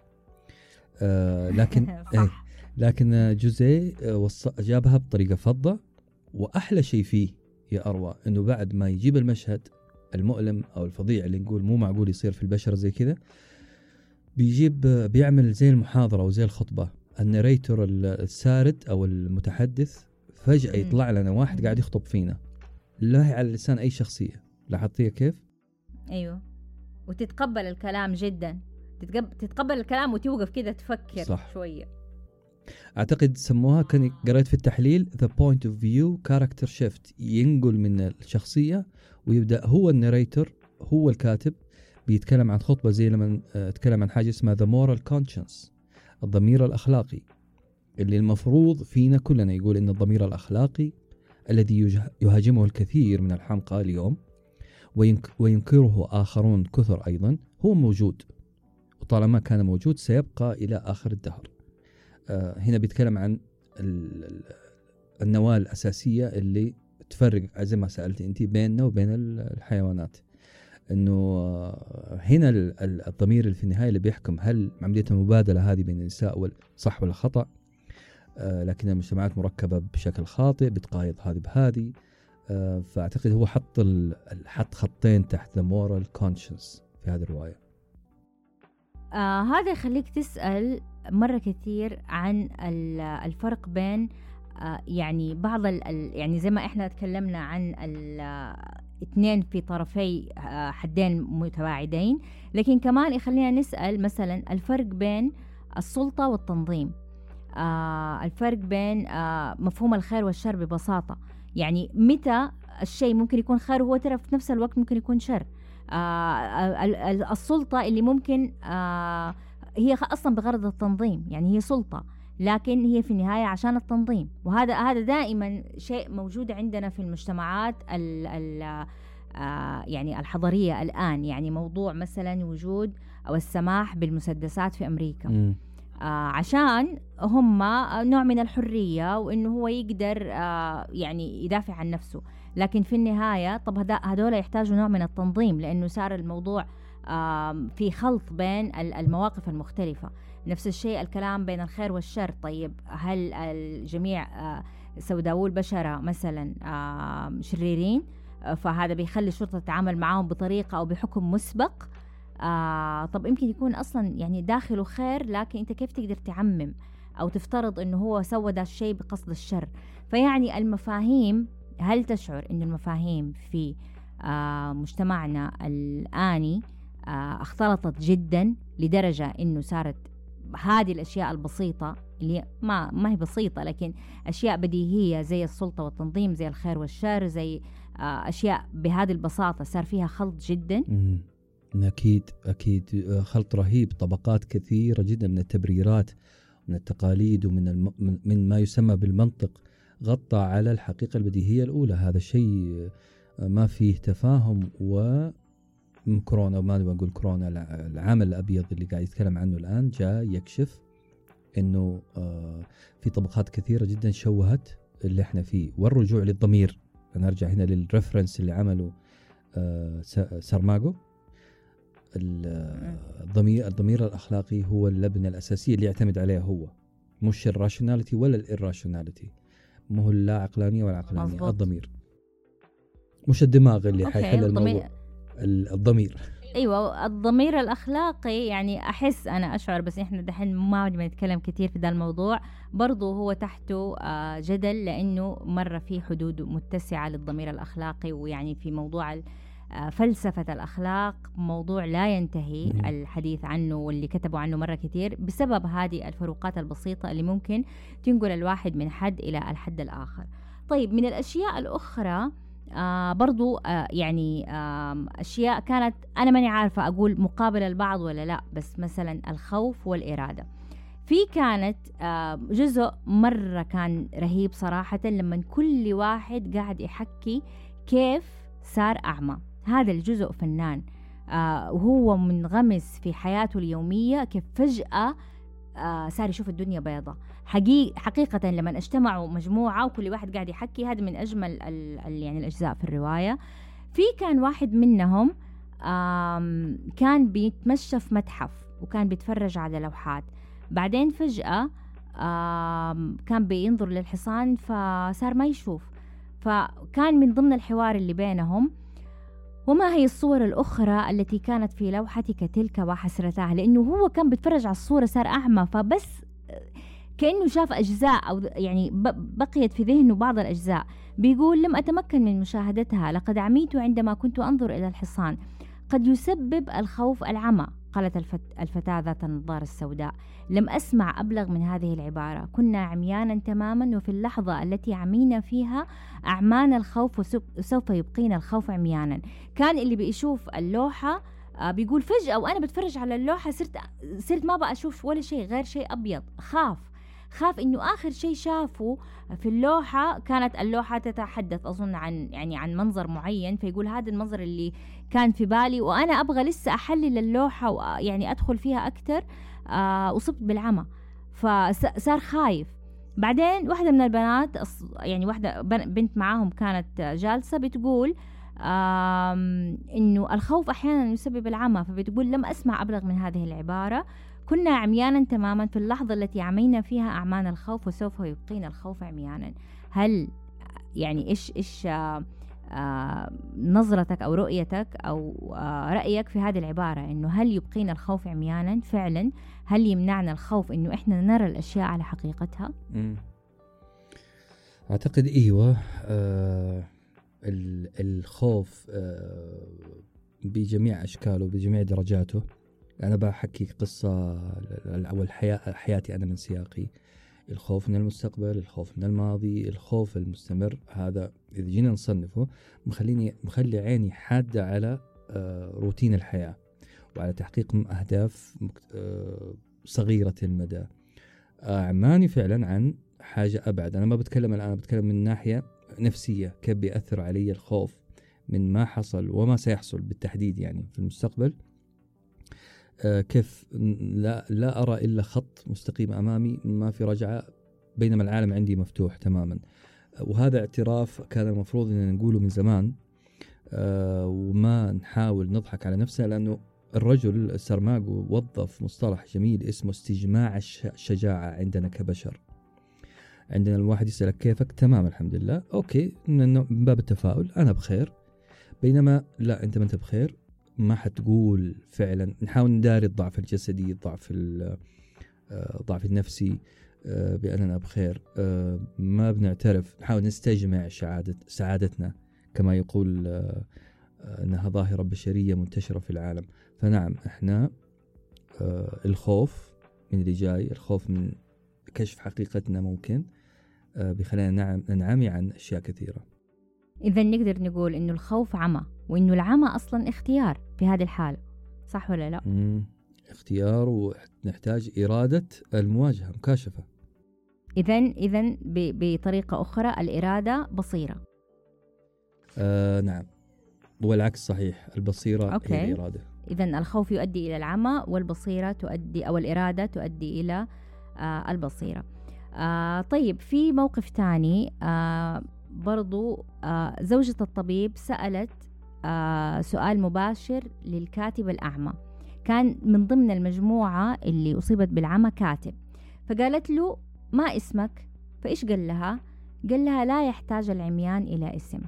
آه لكن [laughs] إيه لكن جوزيه آه، جابها بطريقة فضة وأحلى شيء فيه يا أروى أنه بعد ما يجيب المشهد المؤلم أو الفظيع اللي نقول مو معقول يصير في البشر زي كذا بيجيب بيعمل زي المحاضرة أو زي الخطبة النريتور السارد أو المتحدث فجأة مم. يطلع لنا واحد. قاعد يخطب فينا لا على لسان أي شخصية لاحظتيها كيف؟ أيوه وتتقبل الكلام جدا تتقب- تتقبل الكلام وتوقف كده تفكر صح. شوية أعتقد سموها كان قريت في التحليل the point of view character shift ينقل من الشخصية ويبدأ هو ال narrator هو الكاتب بيتكلم عن خطبة زي لما آه، اتكلم عن حاجة اسمها the moral conscience الضمير الأخلاقي اللي المفروض فينا كلنا يقول إن الضمير الأخلاقي الذي يهاجمه الكثير من الحمقى اليوم وينك وينكره آخرون كثر أيضا هو موجود وطالما كان موجود سيبقى إلى آخر الدهر. آه، هنا بيتكلم عن ال- ال- النواة الأساسية اللي تفرق زي ما سألت أنت بيننا وبين ال- الحيوانات. إنه آه، هنا ال- ال- الضمير اللي في النهاية اللي بيحكم هل عملية المبادلة هذه بين النساء صح ولا خطأ. آه، لكن المجتمعات مركبة بشكل خاطئ بتقايض هذه بهذه. آه، فأعتقد هو حط حط خطين تحت the moral conscience في هذه الرواية. آه هذا يخليك تسأل مرة كثير عن ال- الفرق بين آه يعني بعض ال ال- يعني زي ما إحنا تكلمنا عن اثنين في طرفي آه، حدين متباعدين لكن كمان يخلينا نسأل مثلا الفرق بين السلطة والتنظيم. آه الفرق بين آه مفهوم الخير والشر ببساطة. يعني متى الشيء ممكن يكون خير وهو ترى في نفس الوقت ممكن يكون شر. السلطة اللي ممكن آه هي أصلا بغرض التنظيم يعني هي سلطة لكن هي في النهاية عشان التنظيم. وهذا هذا دائما شيء موجود عندنا في المجتمعات ال ال آه يعني الحضرية الآن يعني موضوع مثلا وجود أو السماح بالمسدسات في أمريكا. مم. آه عشان هم نوع من الحرية وإنه هو يقدر آه يعني يدافع عن نفسه. لكن في النهاية طب هدول يحتاجوا نوع من التنظيم لأنه صار الموضوع في خلط بين ال- المواقف المختلفة. نفس الشيء الكلام بين الخير والشر. طيب هل الجميع آه، سوداوو البشرة مثلا شريرين؟ فهذا بيخلي الشرطة تتعامل معهم بطريقة أو بحكم مسبق. آه طب يمكن يكون أصلا يعني داخله خير لكن أنت كيف تقدر تعمم أو تفترض إنه هو سوى ذا الشيء بقصد الشر؟ فيعني المفاهيم هل تشعر إن المفاهيم في آه مجتمعنا الآني آه اختلطت جدا لدرجة إنه صارت هذه الأشياء البسيطة اللي ما ما هي بسيطة لكن أشياء بديهية زي السلطة والتنظيم زي الخير والشر زي آه أشياء بهذه البساطة صار فيها خلط جدا. أكيد أكيد. خلط رهيب طبقات كثيرة جدا من التبريرات من التقاليد ومن الم... من ما يسمى بالمنطق. غطى على الحقيقة البديهية الأولى. هذا شيء آه، ما فيه تفاهم و كورونا وما نبغى نقول كورونا الع- العام الأبيض اللي قاعد يتكلم عنه الآن جاء يكشف إنه آه، في طبقات كثيرة جدا شوهت اللي إحنا فيه والرجوع للضمير. نرجع هنا لل reference اللي عمله آه، س- سارماغو. ال- الضمير الضمير الأخلاقي هو اللبنة الأساسية اللي يعتمد عليها هو. مش ال rationality ولا ال irrationality. مو هو اللا عقلانيه ولا عقلانيه مظبوط. الضمير. مش الدماغ اللي okay، حيحل الضمير- الموضوع ال- الضمير. أيوه الضمير الأخلاقي يعني أحس أنا أشعر بس إحنا دحين ما بنتكلم كثير في ذا الموضوع. برضو هو تحته آه، جدل لأنه مرة في حدود متسعة للضمير الأخلاقي ويعني في موضوع ال- فلسفة الأخلاق موضوع لا ينتهي. الحديث عنه واللي كتبوا عنه مرة كثير بسبب هذه الفروقات البسيطة اللي ممكن تنقل الواحد من حد إلى الحد الآخر. طيب من الأشياء الأخرى آه برضو آه يعني آه أشياء كانت أنا ماني عارفة أقول مقابل البعض ولا لا بس مثلا الخوف والإرادة. في كانت آه جزء مرة كان رهيب صراحة لما كل واحد قاعد يحكي كيف صار أعمى. هذا الجزء فنان. آه وهو منغمس في حياته اليومية كيف فجأة آه صار يشوف الدنيا بيضة حقيقة لما اجتمعوا مجموعة وكل واحد قاعد يحكي هذا من أجمل ال ال يعني الأجزاء في الرواية. في كان واحد منهم كان بيتمشى في متحف وكان بيتفرج على لوحات. بعدين فجأة كان بينظر للحصان فصار ما يشوف. فكان من ضمن الحوار اللي بينهم وما هي الصور الأخرى التي كانت في لوحتك تلك وحسرتها؟ لأنه هو كان بيتفرج على الصورة صار أعمى فبس كأنه شاف أجزاء أو يعني بقيت في ذهنه بعض الأجزاء. بيقول لم أتمكن من مشاهدتها لقد عميت عندما كنت أنظر إلى الحصان. قد يسبب الخوف العمى. قالت الفتاة ذات النظارة السوداء لم أسمع أبلغ من هذه العبارة. كنا عميانا تماما وفي اللحظة التي عمينا فيها أعمانا الخوف وسوف يبقينا الخوف عميانا. كان اللي بيشوف اللوحة آه، بيقول فجأة وأنا بتفرج على اللوحة صرت صرت ما بقى أشوف ولا شيء غير شيء أبيض خاف. خاف إنه آخر شيء شافه في اللوحة كانت اللوحة تتحدث أظن عن يعني عن منظر معين فيقول هذا المنظر اللي كان في بالي وأنا أبغى لسه أحلل اللوحة ويعني أدخل فيها أكثر آه اصبت بالعمى. فصار خايف. بعدين واحدة من البنات يعني واحدة بنت معاهم كانت جالسة بتقول إنه الخوف أحيانا يسبب العمى. فبتقول لم أسمع أبلغ من هذه العبارة. كنا عميانا تماما في اللحظة التي عمينا فيها أعمان الخوف وسوف يبقينا الخوف عميانا. هل يعني إيش إيش آه آه نظرتك أو رؤيتك أو آه رأيك في هذه العبارة إنه هل يبقينا الخوف عميانا؟ فعلا. هل يمنعنا الخوف إنه إحنا نرى الأشياء على حقيقتها؟ مم. أعتقد إيوه آه الخوف آه بجميع أشكاله بجميع درجاته. أنا بحكي قصة أول حياتي أنا من سياقي. الخوف من المستقبل الخوف من الماضي الخوف المستمر. هذا إذا جينا نصنفه مخليني مخلي عيني حادة على آه، روتين الحياة وعلى تحقيق أهداف آه، صغيرة المدى. أعماني فعلا عن حاجة أبعد. أنا ما بتكلم الآن بتكلم من ناحية نفسية كيف بيأثر علي الخوف من ما حصل وما سيحصل بالتحديد يعني في المستقبل. كيف لا لا أرى إلا خط مستقيم أمامي ما في رجعه بينما العالم عندي مفتوح تماما. وهذا اعتراف كان المفروض إننا نقوله من زمان آه، وما نحاول نضحك على نفسنا لأنه الرجل السرماغو وظف مصطلح جميل اسمه استجماع الشجاعه عندنا كبشر. عندنا الواحد يسألك كيفك؟ تمام الحمد لله. أوكي من باب التفاؤل أنا بخير. بينما لا أنت ما أنت بخير. ما حتقول فعلا. نحاول نداري الضعف الجسدي الضعف الضعف آه، النفسي آه، بأننا بخير. آه، ما بنعترف. نحاول نستجمع سعادة سعادتنا كما يقول أنها ظاهرة بشرية منتشرة في العالم. فنعم إحنا الخوف من اللي جاي الخوف من كشف حقيقتنا ممكن بخلينا نعم ننعمي عن أشياء كثيرة. إذا نقدر نقول إنه الخوف عمى. وإنه العمى أصلا اختيار في هذه الحالة صح ولا لا؟ مم. اختيار ونحتاج إرادة المواجهة مكاشفة إذا إذا بطريقة أخرى الإرادة بصيرة آه نعم والعكس صحيح البصيرة أوكي. هي الإرادة إذا الخوف يؤدي إلى العمى والبصيرة تؤدي أو الإرادة تؤدي إلى آه البصيرة آه طيب في موقف ثاني آه برضو آه زوجة الطبيب سألت آه سؤال مباشر للكاتب الأعمى. كان من ضمن المجموعة اللي أصيبت بالعمى كاتب. فقالت له ما اسمك؟ فإيش قال لها؟ قال لها لا يحتاج العميان إلى اسم.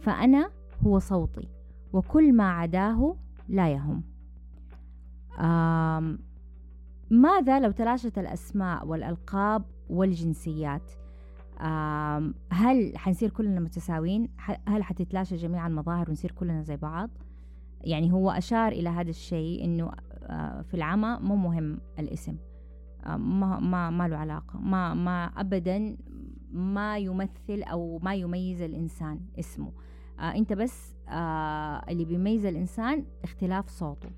فأنا هو صوتي وكل ما عداه لا يهم. ماذا لو تلاشت الأسماء والألقاب والجنسيات؟ هل حنصير كلنا متساويين؟ هل حتتلاشى جميع المظاهر ونصير كلنا زي بعض؟ يعني هو أشار إلى هذا الشيء إنه آه، في العمى مو مهم الاسم. ما ما ما له علاقة. ما ما أبدا ما يمثل أو ما يميز الإنسان اسمه. آه، أنت بس آه، اللي بيميز الإنسان اختلاف صوته.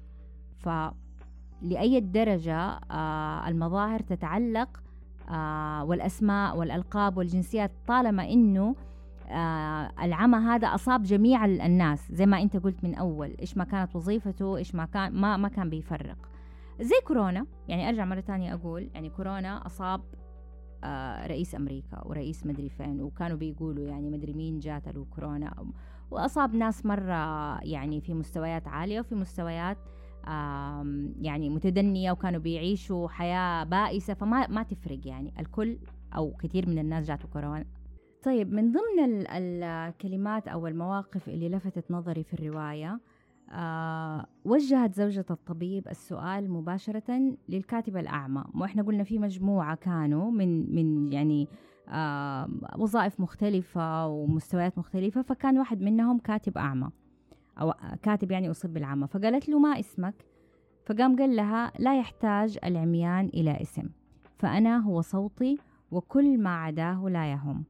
فلأي درجة المظاهر تتعلق آه والأسماء والألقاب والجنسيات طالما إنه آه العمى هذا أصاب جميع الناس زي ما أنت قلت من أول إيش ما كانت وظيفته إيش ما كان ما ما كان بيفرق. زي كورونا يعني أرجع مرة تانية أقول يعني كورونا أصاب آه رئيس أمريكا ورئيس مدري فين وكانوا بيقولوا يعني مدري مين جات له كورونا وأصاب ناس مرة يعني في مستويات عالية وفي مستويات يعني متدنية وكانوا بيعيشوا حياة بائسة فما ما تفرق يعني. الكل أو كثير من الناس جاتوا كورونا طيب من ضمن الكلمات أو المواقف اللي لفتت نظري في الرواية آه وجهت زوجة الطبيب السؤال مباشرة للكاتب الأعمى. وإحنا قلنا في مجموعة كانوا من من يعني آه وظائف مختلفة ومستويات مختلفة فكان واحد منهم كاتب أعمى. أو كاتب يعني أصيب بالعمى. فقالت له ما اسمك؟ فقام قال لها لا يحتاج العميان إلى اسم. فأنا هو صوتي وكل ما عداه لا يهم.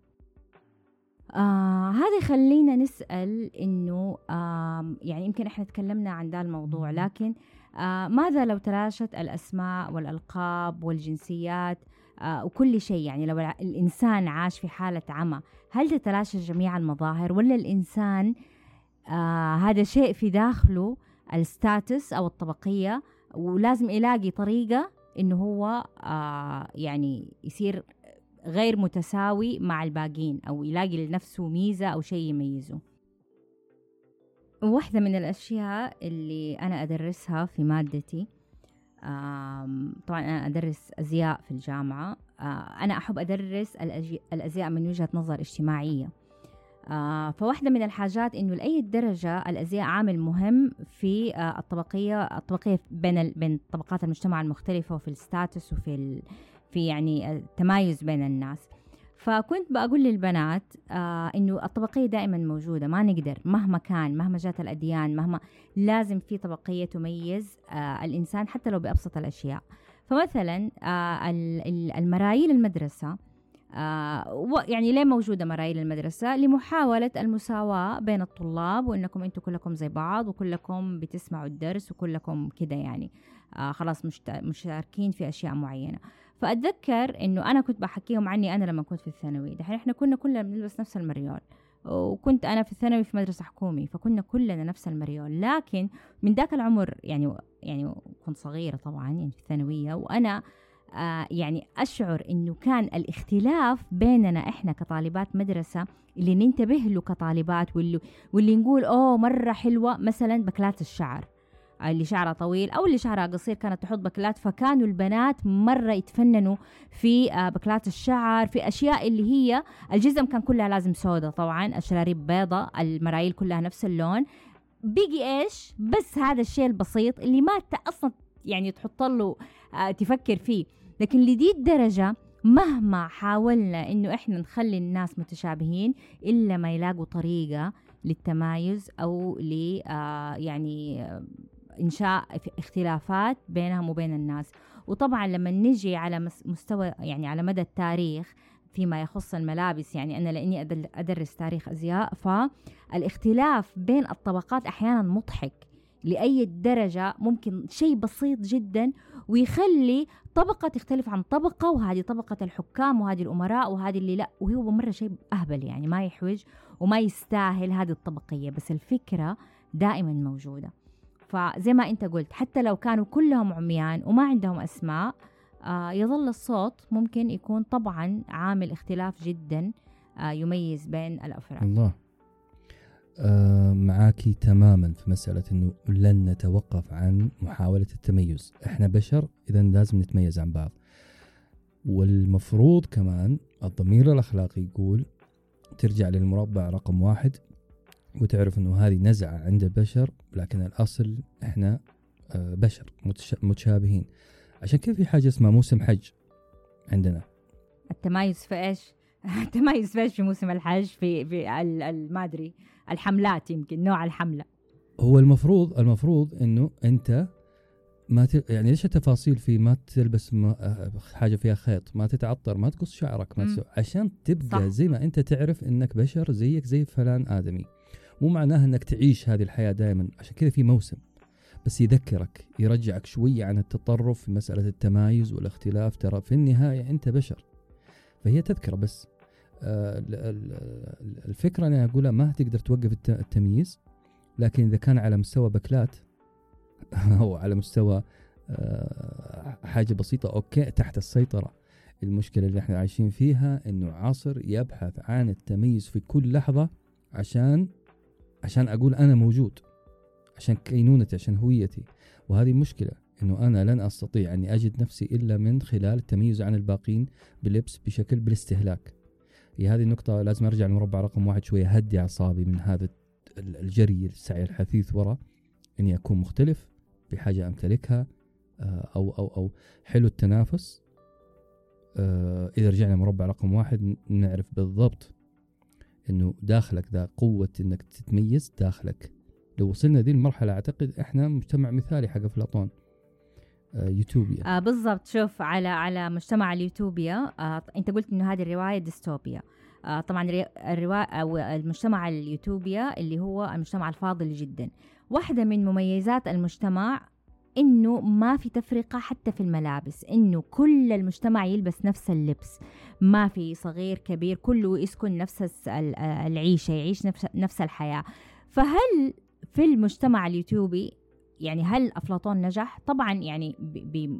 آه هذا يخلينا نسأل إنه آه يعني يمكن إحنا تكلمنا عن ذا الموضوع لكن آه ماذا لو تلاشت الأسماء والألقاب والجنسيات آه وكل شيء يعني لو الإنسان عاش في حالة عمى هل تتلاشى جميع المظاهر ولا الإنسان آه هذا شيء في داخله ال status أو الطبقية ولازم يلاقي طريقة إنه هو آه يعني يصير غير متساوي مع الباقين أو يلاقي لنفسه ميزة أو شيء يميزه. واحدة من الأشياء اللي أنا أدرسها في مادتي طبعا أنا أدرس أزياء في الجامعة آه، أنا أحب أدرس الأزياء من وجهة نظر اجتماعية. آه فواحدة من الحاجات إنه لأي درجة الأزياء عامل مهم في آه الطبقية الطبقية بين بين طبقات المجتمع المختلفة وفي الستاتس وفي ال في يعني التمايز بين الناس. فكنت بقول للبنات آه إنه الطبقية دائما موجودة ما نقدر مهما كان مهما جات الأديان مهما لازم في طبقية تميز آه الإنسان حتى لو بأبسط الأشياء. فمثلا آه المرايل المدرسة آه يعني ليه موجودة مرايل المدرسة؟ لمحاولة المساواة بين الطلاب وإنكم أنتم كلكم زي بعض وكلكم بتسمعوا الدرس وكلكم كده يعني آه خلاص مشاركين في أشياء معينة. فأتذكر إنه أنا كنت بحكيهم عني أنا لما كنت في الثانوي. دحين إحنا كنا كلنا بنلبس نفس المريول وكنت أنا في الثانوي في مدرسة حكومي فكنا كلنا نفس المريول. لكن من ذاك العمر يعني يعني كنت صغيرة طبعا يعني في الثانوية وأنا آه يعني أشعر إنه كان الاختلاف بيننا إحنا كطالبات مدرسة اللي ننتبه له كطالبات واللي, واللي نقول أوه مرة حلوة. مثلا بكلات الشعر. اللي شعرها طويل أو اللي شعرها قصير كانت تحط بكلات فكانوا البنات مرة يتفننوا في آه، بكلات الشعر في أشياء اللي هي الجزم كان كلها لازم سوداء طبعا الشراريب بيضة المرايل كلها نفس اللون. بيجي إيش؟ بس هذا الشيء البسيط اللي ما أصلا يعني تحط له آه، تفكر فيه. لكن لدي الدرجة مهما حاولنا إنه إحنا نخلي الناس متشابهين إلا ما يلاقوا طريقة للتمايز أو ل آه يعني إنشاء اختلافات بينهم وبين الناس. وطبعا لما نجي على مستوى يعني على مدى التاريخ فيما يخص الملابس يعني أنا لأني أدرس تاريخ أزياء فالاختلاف بين الطبقات أحيانا مضحك لأي درجة ممكن شيء بسيط جدا ويخلي طبقة تختلف عن طبقة وهذه طبقة الحكام وهذه الأمراء وهذه اللي لا وهو مرة شيء أهبل يعني ما يحوج وما يستاهل هذه الطبقية بس الفكرة دائما موجودة. فزي ما أنت قلت حتى لو كانوا كلهم عميان وما عندهم أسماء آه يظل الصوت ممكن يكون طبعا عامل اختلاف جدا آه يميز بين الأفراد. الله. معاكي تماما في مسألة أنه لن نتوقف عن محاولة التميز. إحنا بشر إذا لازم نتميز عن بعض. والمفروض كمان الضمير الأخلاقي يقول ترجع للمربع رقم واحد وتعرف إنه هذه نزعة عند البشر لكن الأصل إحنا آه، بشر متشابهين. عشان كذا في حاجة اسمها موسم حج عندنا. التمايز في إيش؟ التمايز في إيش في موسم الحج في في ما أدري الحملات يمكن نوع الحملة. هو المفروض المفروض إنه أنت ما ت... يعني ليش التفاصيل في ما تلبس ما... آه، حاجة فيها خيط ما تتعطر ما تقص شعرك ما تسو... عشان تبقى صح. زي ما أنت تعرف إنك بشر زيك زي فلان آدمي. مو معناها إنك تعيش هذه الحياة دائما عشان كذا في موسم. بس يذكرك يرجعك شوية عن التطرف في مسألة التمايز والاختلاف. ترى في النهاية أنت بشر. فهي تذكرة بس. آه، الفكرة أنا أقولها ما تقدر توقف التمييز لكن إذا كان على مستوى بكلات [laughs] أو على مستوى آه، حاجة بسيطة okay تحت السيطرة. المشكلة اللي إحنا عايشين فيها إنه عصر يبحث عن التميز في كل لحظة عشان عشان أقول أنا موجود عشان كينونتي عشان هويتي. وهذه مشكلة. إنه أنا لن أستطيع أني أجد نفسي إلا من خلال التمييز عن الباقين بلبس بشكل بالاستهلاك. هي هذه النقطة لازم أرجع للمربع رقم واحد شوية. هدي أعصابي من هذا الجري السعي الحثيث وراء إني أكون مختلف بحاجة أمتلكها آه، أو أو أو. حلو التنافس. آه، إذا رجعنا مربع رقم واحد نعرف بالضبط إنه داخلك ذا قوة إنك تتميز داخلك. لو وصلنا ذي المرحلة أعتقد إحنا مجتمع مثالي حق أفلاطون. يوتوبيا. آه بالضبط. شوف على على مجتمع اليوتوبيا آه أنت قلت إنه هذه الرواية ديستوبيا. آه طبعا الرواية أو المجتمع اليوتوبيا اللي هو المجتمع الفاضل جدا. واحدة من مميزات المجتمع إنه ما في تفرقة حتى في الملابس إنه كل المجتمع يلبس نفس اللبس. ما في صغير كبير كله يسكن نفس العيشة يعيش نفس نفس الحياة. فهل في المجتمع اليوتيوبي يعني هل أفلاطون نجح؟ طبعا يعني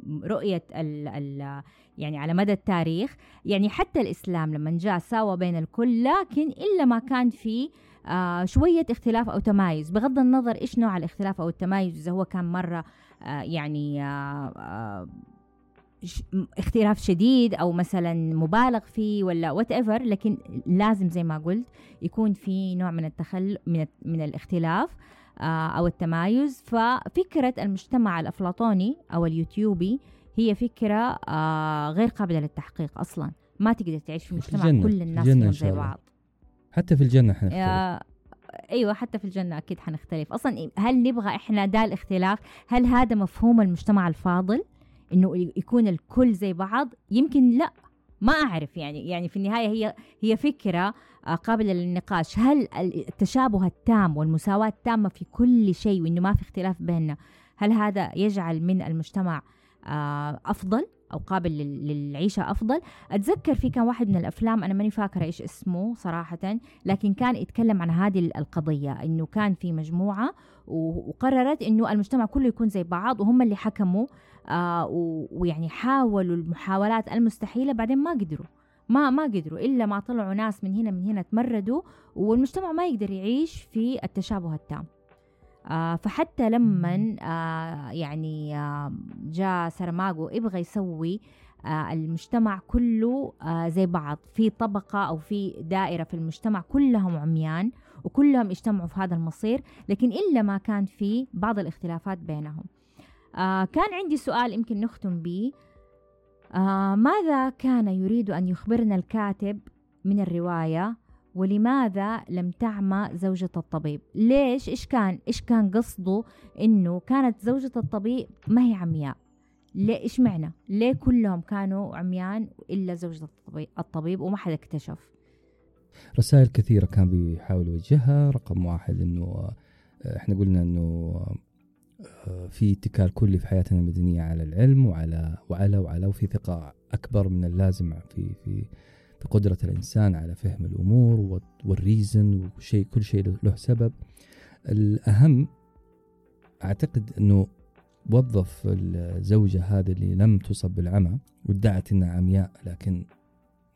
برؤية ال ال يعني على مدى التاريخ. يعني حتى الإسلام لما جاء ساوى بين الكل لكن إلا ما كان في آه شوية اختلاف أو تمايز. بغض النظر إيش نوع الاختلاف أو التمايز إذا هو كان مرة آه يعني آه آه اختلاف شديد أو مثلا مبالغ فيه ولا whatever لكن لازم زي ما قلت يكون في نوع من التخل من من الاختلاف. آه، أو التمايز. ففكرة المجتمع الأفلاطوني أو اليوتوبي هي فكرة آه، غير قابلة للتحقيق أصلا. ما تقدر تعيش في مجتمع في كل الناس فيهم زي بعض. حتى في الجنة حنختلف أيوه حتى في الجنة أكيد حنختلف. أصلا هل نبغى إحنا ده الاختلاف؟ هل هذا مفهوم المجتمع الفاضل إنه يكون الكل زي بعض؟ يمكن لا. ما أعرف يعني يعني في النهاية هي هي فكرة آه، قابلة للنقاش. هل التشابه التام والمساواة التامة في كل شيء وإنه ما في اختلاف بيننا هل هذا يجعل من المجتمع آه، أفضل أو قابل للعيشة أفضل؟ أتذكر في كان واحد من الأفلام أنا ماني فاكرة إيش اسمه صراحة لكن كان يتكلم عن هذه القضية إنه كان في مجموعة وقررت إنه المجتمع كله يكون زي بعض وهم اللي حكموا آه ويعني حاولوا المحاولات المستحيلة بعدين ما قدروا. ما ما قدروا إلا ما طلعوا ناس من هنا من هنا تمردوا والمجتمع ما يقدر يعيش في التشابه التام. آه فحتى لما آه يعني آه جاء سرماغو يبغى يسوي آه المجتمع كله آه زي بعض في طبقة أو في دائرة في المجتمع كلهم عميان وكلهم اجتمعوا في هذا المصير لكن إلا ما كان في بعض الاختلافات بينهم. آه كان عندي سؤال يمكن نختم به آه ماذا كان يريد أن يخبرنا الكاتب من الرواية؟ ولماذا لم تعمى زوجة الطبيب؟ ليش؟ إيش كان؟ إيش كان قصده؟ إنه كانت زوجة الطبيب ما هي عمياء. ليه؟ إيش معنى؟ ليه كلهم كانوا عميان إلا زوجة الطبيب, وما حدا اكتشف؟ رسائل كثيرة كان بيحاول يوجهها. رقم واحد إنه آه، إحنا قلنا إنه في اتكال كلي في حياتنا المدنية على العلم وعلى وعلى وعلى وفي ثقة أكبر من اللازم في في بقدرة الإنسان على فهم الأمور والريزن وشيء كل شيء له سبب. الأهم أعتقد أنه وظف الزوجة هذه اللي لم تصب بالعمى وادعت أنها عمياء لكن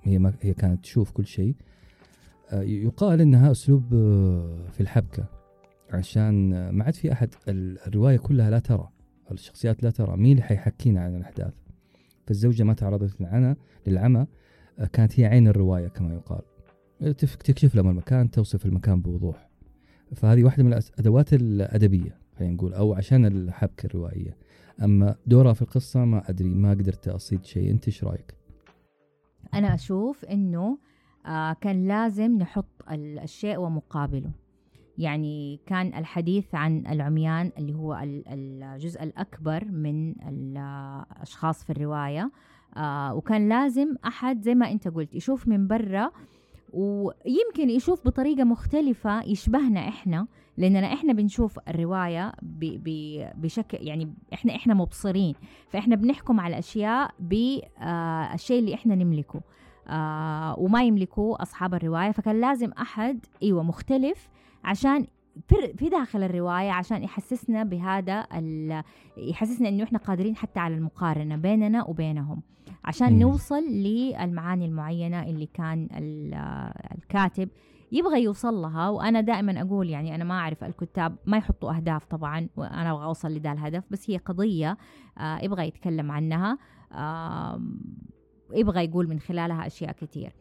هي ما هي كانت تشوف كل شيء آه، يقال إنها أسلوب آه، في الحبكة. عشان ما عاد في أحد الرواية كلها لا ترى الشخصيات لا ترى مين اللي حيحكينا عن الأحداث؟ فالزوجة ما تعرضت للعمى للعمى كانت هي عين الرواية كما يقال. تكشف لهم المكان توصف المكان بوضوح. فهذه واحدة من الأدوات الأدبية خلينا نقول أو عشان الحبكة الروائية. أما دورها في القصة ما أدري ما قدرت أصيد شيء. أنت إيش رأيك؟ أنا أشوف إنه آه كان لازم نحط الشيء ومقابله. يعني كان الحديث عن العميان اللي هو الجزء الأكبر من الأشخاص في الرواية. آه وكان لازم أحد زي ما أنت قلت يشوف من برا ويمكن يشوف بطريقة مختلفة يشبهنا إحنا لأننا إحنا بنشوف الرواية بشكل يعني إحنا إحنا مبصرين. فإحنا بنحكم على الأشياء بالشيء آه اللي إحنا نملكه. آه وما يملكه أصحاب الرواية. فكان لازم أحد أيوة مختلف عشان في داخل الرواية عشان يحسسنا بهذا يحسسنا إنه إحنا قادرين حتى على المقارنة بيننا وبينهم. عشان م. نوصل للمعاني المعينة اللي كان الكاتب يبغى يوصل لها. وأنا دائما أقول يعني أنا ما أعرف الكتاب ما يحطوا أهداف طبعا وأنا أبغى أوصل لذا الهدف بس هي قضية آه يبغى يتكلم عنها. يبغى يقول من خلالها أشياء كثير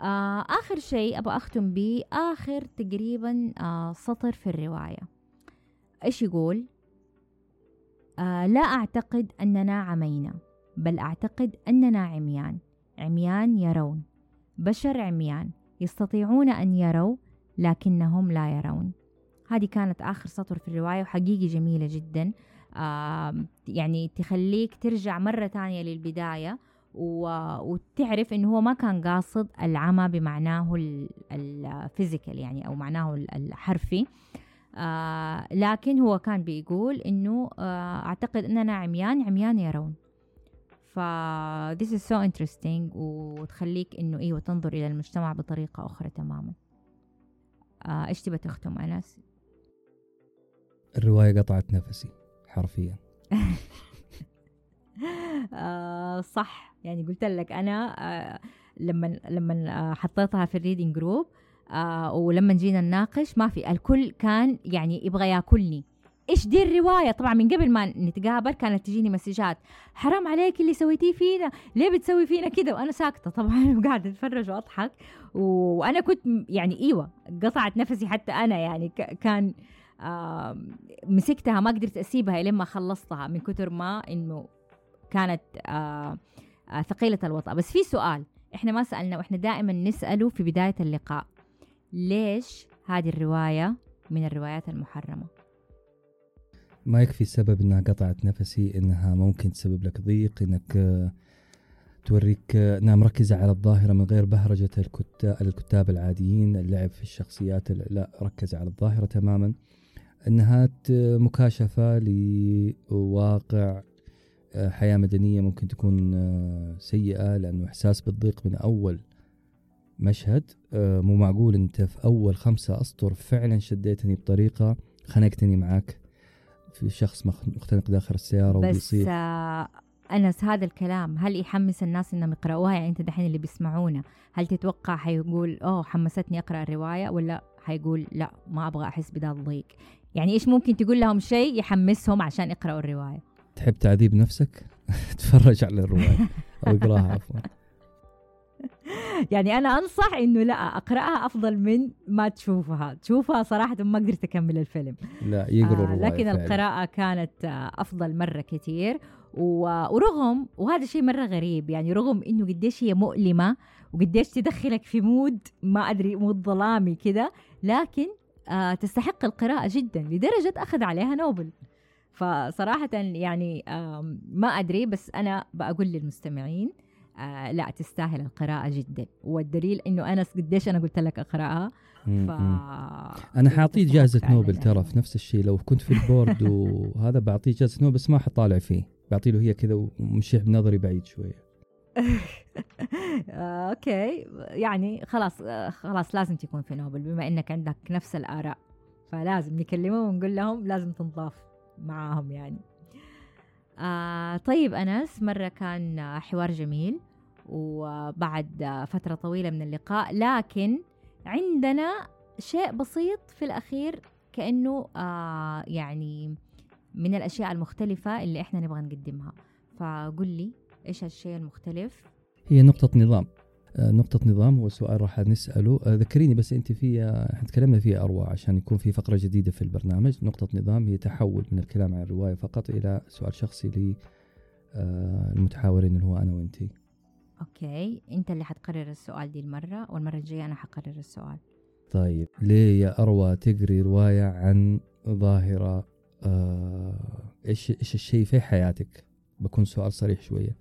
آه آخر شيء أبغى أختم به آخر تقريبا آه سطر في الرواية. إيش يقول؟ آه لا أعتقد أننا عمينا بل أعتقد أننا عميان. عميان يرون. بشر عميان. يستطيعون أن يروا لكنهم لا يرون. هذه كانت آخر سطر في الرواية وحقيقي جميلة جدا. آه يعني تخليك ترجع مرة تانية للبداية. وتعرف إنه هو ما كان قاصد العمى بمعناه الفيزيكال يعني أو معناه الحرفي. آه لكن هو كان بيقول إنه آه أعتقد إننا عميان عميان يرون ف this is so interesting وتخليك إنه أيوه تنظر إلى المجتمع بطريقة أخرى تماما. آه إيش تبى تختم أنس؟ الرواية قطعت نفسي حرفيا. [laughs] آه صح. يعني قلت لك أنا آه لما لما آه حطيتها في ال reading group آه ولما جينا نناقش ما في الكل كان يعني يبغى ياكلني. إيش دي الرواية؟ طبعا من قبل ما نتقابل كانت تجيني مسجات. حرام عليك اللي سويتيه فينا؟ ليه بتسوي فينا كده؟ وأنا ساكتة طبعا [laughs] وقاعدة أتفرج وأضحك. وأنا كنت يعني إيوه قطعت نفسي حتى أنا يعني كان آه مسكتها ما قدرت أسيبها لما خلصتها من كتر ما إنه كانت آه آه ثقيلة الوطأ بس في سؤال إحنا ما سألنا وإحنا دائما نسأله في بداية اللقاء. ليش هذه الرواية من الروايات المحرمة؟ ما يكفي السبب إنها قطعت نفسي إنها ممكن تسبب لك ضيق إنك آه، توريك آه، إنها مركزة على الظاهرة من غير بهرجة الكتاب, العاديين اللعب في الشخصيات لا ركز على الظاهرة تماما. إنها مكاشفة لواقع حياة مدنية ممكن تكون سيئة لأنه إحساس بالضيق من أول مشهد. مو معقول أنت في أول خمسة أسطر فعلا شديتني بطريقة خنقتني معك. في شخص مختنق داخل السيارة بس آه أنس هذا الكلام هل يحمس الناس إنهم يقرأوها يعني أنت دحين اللي بيسمعونا هل تتوقع حيقول أوه حمستني أقرأ الرواية؟ ولا حيقول لا ما أبغى أحس بدا الضيق. يعني إيش ممكن تقول لهم شيء يحمسهم عشان يقرأوا الرواية؟ تحب تعذيب نفسك؟ [laughs] تفرج على الرواية. أو اقراها [laughs] عفوا. يعني أنا أنصح إنه لا أقرأها أفضل من ما تشوفها. تشوفها صراحة ما قدرت أكمل الفيلم. لا يقروا آه لكن فعلا. القراءة كانت آه أفضل مرة كثير. ورغم وهذا شيء مرة غريب يعني رغم إنه قديش هي مؤلمة وقديش تدخلك في mood ما أدري mood ظلامي كده لكن آه تستحق القراءة جدا لدرجة أخذ عليها نوبل. فصراحة يعني ما أدري بس أنا بقول للمستمعين آه لا تستاهل القراءة جدا. والدليل إنه أنا قديش أنا قلت لك أقرأها. ف أنا حاعطيه جائزة نوبل ترى في نفس الشيء. لو كنت في البورد [laughs] وهذا بعطيه جائزة نوبل بس ما حطالع فيه. بعطي له هي كذا ومشيح بنظري بعيد شوية. [laughs] آه، أوكي. يعني خلاص آه، خلاص لازم تكون في نوبل. بما إنك عندك نفس الآراء فلازم نكلمهم ونقول لهم لازم تنضاف. معاهم يعني. آه طيب أنس مرة كان حوار جميل وبعد فترة طويلة من اللقاء لكن عندنا شيء بسيط في الأخير كأنه آه يعني من الأشياء المختلفة اللي إحنا نبغى نقدمها. فقل لي إيش الشيء المختلف؟ هي نقطة نظام. نقطة نظام هو سؤال راح نسأله. آه، ذكريني بس أنت في إحنا تكلمنا فيها أروى عشان يكون في فقرة جديدة في البرنامج. نقطة نظام هي تحول من الكلام عن الرواية فقط إلى سؤال شخصي للمتحاورين اللي هو أنا وأنت. أوكي. أنت اللي حتقرر السؤال دي المرة والمرة الجاية أنا حقرر السؤال. طيب. ليه يا أروى تقري رواية عن ظاهرة؟ آه إيش إيش الشيء في حياتك؟ بكون سؤال صريح شوية.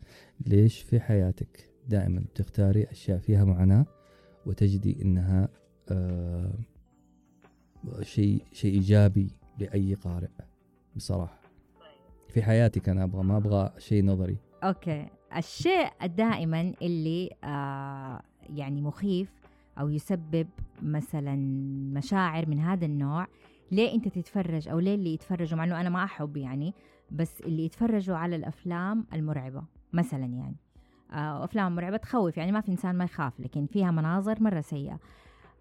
ليش في حياتك؟ دائما بتختاري أشياء فيها معاناة وتجدي إنها آه شيء شيء إيجابي لأي قارئ بصراحة. في حياتك أنا أبغى ما أبغى شيء نظري. أوكي. الشيء دائما اللي آه يعني مخيف أو يسبب مثلا مشاعر من هذا النوع ليه أنت تتفرج أو ليه اللي يتفرجوا؟ مع أنه أنا ما أحب يعني بس اللي يتفرجوا على الأفلام المرعبة مثلا يعني. آه، أفلام مرعبة تخوف يعني ما في إنسان ما يخاف لكن فيها مناظر مرة سيئة.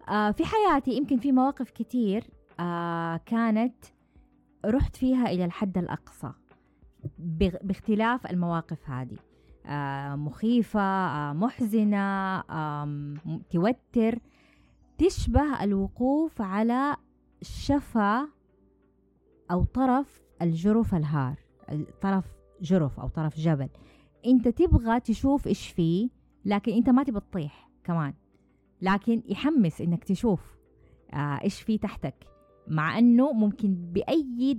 آه، في حياتي يمكن في مواقف كتير آه، كانت رحت فيها إلى الحد الأقصى باختلاف المواقف هذه. مخيفة محزنة توتر تشبه الوقوف على شفا أو طرف الجرف الهار طرف جرف أو طرف جبل. أنت تبغى تشوف إيش فيه لكن أنت ما تبغى تطيح كمان. لكن يحمس إنك تشوف آه إيش فيه تحتك. مع أنه ممكن بأي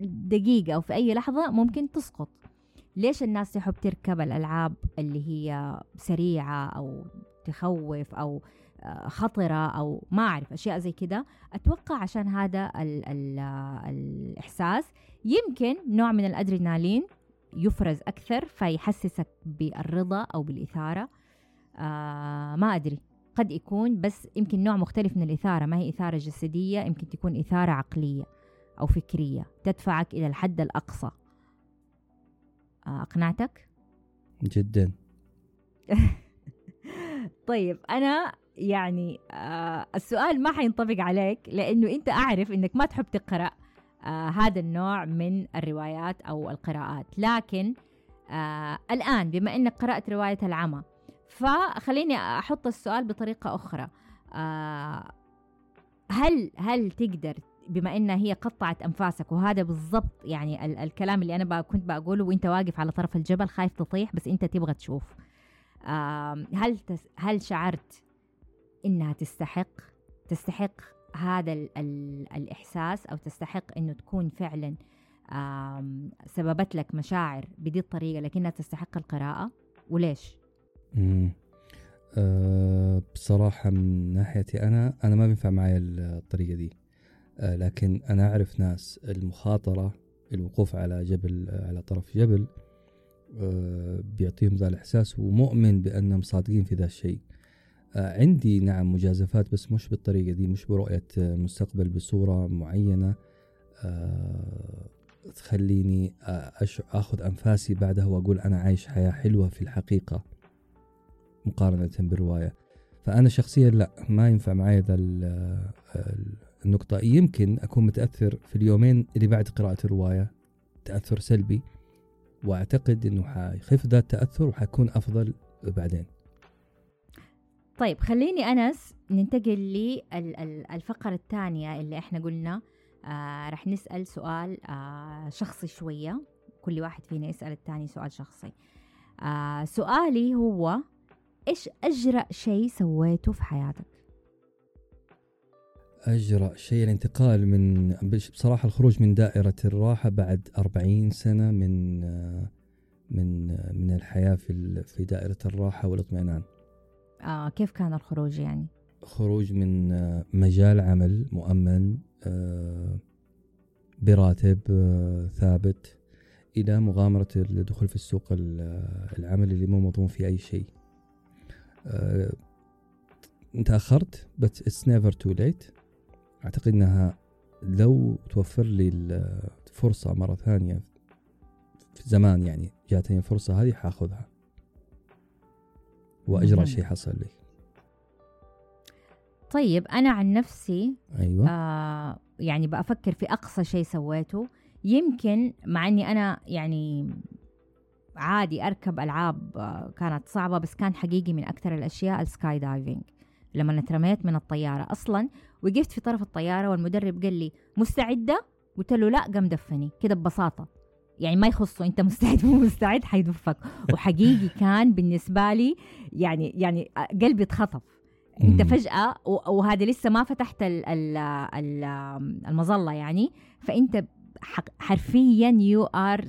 دقيقة أو في أي لحظة ممكن تسقط. ليش الناس تحب تركب الألعاب اللي هي سريعة أو تخوف أو آه، خطرة أو ما أعرف أشياء زي كده. أتوقع عشان هذا ال ال الإحساس. يمكن نوع من الأدرينالين يفرز أكثر فيحسسك بالرضا أو بالإثارة. آه ما أدري. قد يكون بس يمكن نوع مختلف من الإثارة. ما هي إثارة جسدية يمكن تكون إثارة عقلية أو فكرية تدفعك إلى الحد الأقصى. آه أقنعتك؟ جدا. [laughs] طيب أنا يعني آه السؤال ما حينطبق عليك لأنه أنت أعرف أنك ما تحب تقرأ. آه هذا النوع من الروايات أو القراءات. لكن آه الآن بما أنك قرأت رواية العمى فخليني أحط السؤال بطريقة أخرى. آه هل هل تقدر بما انها هي قطعت أنفاسك وهذا بالضبط يعني ال- الكلام اللي أنا كنت بقوله وأنت واقف على طرف الجبل خايف تطيح بس أنت تبغى تشوف. هل تس هل شعرت إنها تستحق؟ تستحق هذا ال ال الإحساس أو تستحق إنه تكون فعلا سببت لك مشاعر بدي الطريقة لكنها تستحق القراءة. وليش؟ أه بصراحة من ناحيتي أنا أنا ما بينفع معي الطريقة دي. أه لكن أنا أعرف ناس المخاطرة الوقوف على جبل على طرف جبل أه بيعطيهم ذا الإحساس ومؤمن بأنهم صادقين في ذا الشيء. عندي نعم مجازفات بس مش بالطريقة دي مش برؤية مستقبل بصورة معينة. أه تخليني أخذ أنفاسي بعدها وأقول أنا عايش حياة حلوة في الحقيقة مقارنة بالرواية. فأنا شخصيا لا ما ينفع معي ذا النقطة. يمكن أكون متأثر في اليومين اللي بعد قراءة الرواية تأثر سلبي وأعتقد أنه حيخف ذا التأثر وحيكون أفضل بعدين. طيب خليني أنس ننتقل للفقرة الثانية اللي إحنا قلنا آه رح نسأل سؤال آه شخصي شوية كل واحد فينا يسأل الثاني سؤال شخصي آه سؤالي هو إيش أجرأ شيء سويته في حياتك؟ أجرأ شيء الانتقال من بصراحة الخروج من دائرة الراحة بعد أربعين سنة من من من الحياة في في دائرة الراحة والإطمئنان. آه كيف كان الخروج يعني؟ خروج من مجال عمل مؤمن آه براتب آه ثابت إلى مغامرة الدخول في السوق العمل اللي مو مضمون فيه أي شيء. آه، تأخرت بس it's never too late أعتقد أنها لو توفر لي الفرصة مرة ثانية في زمان يعني جاتني الفرصة هذه حأخذها وأجرأ شيء حصل لي طيب أنا عن نفسي أيوة. آه يعني بأفكر في أقصى شيء سويته. يمكن مع أني أنا يعني عادي أركب ألعاب آه، كانت صعبة بس كان حقيقي من أكثر الأشياء ال skydiving لما اترميت من الطيارة. أصلا وقفت في طرف الطيارة والمدرب قال لي مستعدة؟ قلت له لا قام دفني. كده ببساطة. يعني ما يخصه أنت مستعد مو مستعد؟ حيدفك. وحقيقي [laughs] كان بالنسبة لي يعني يعني قلبي اتخطف. أنت فجأة وهذا لسه ما فتحت المظلة يعني. فأنت حرفيا you are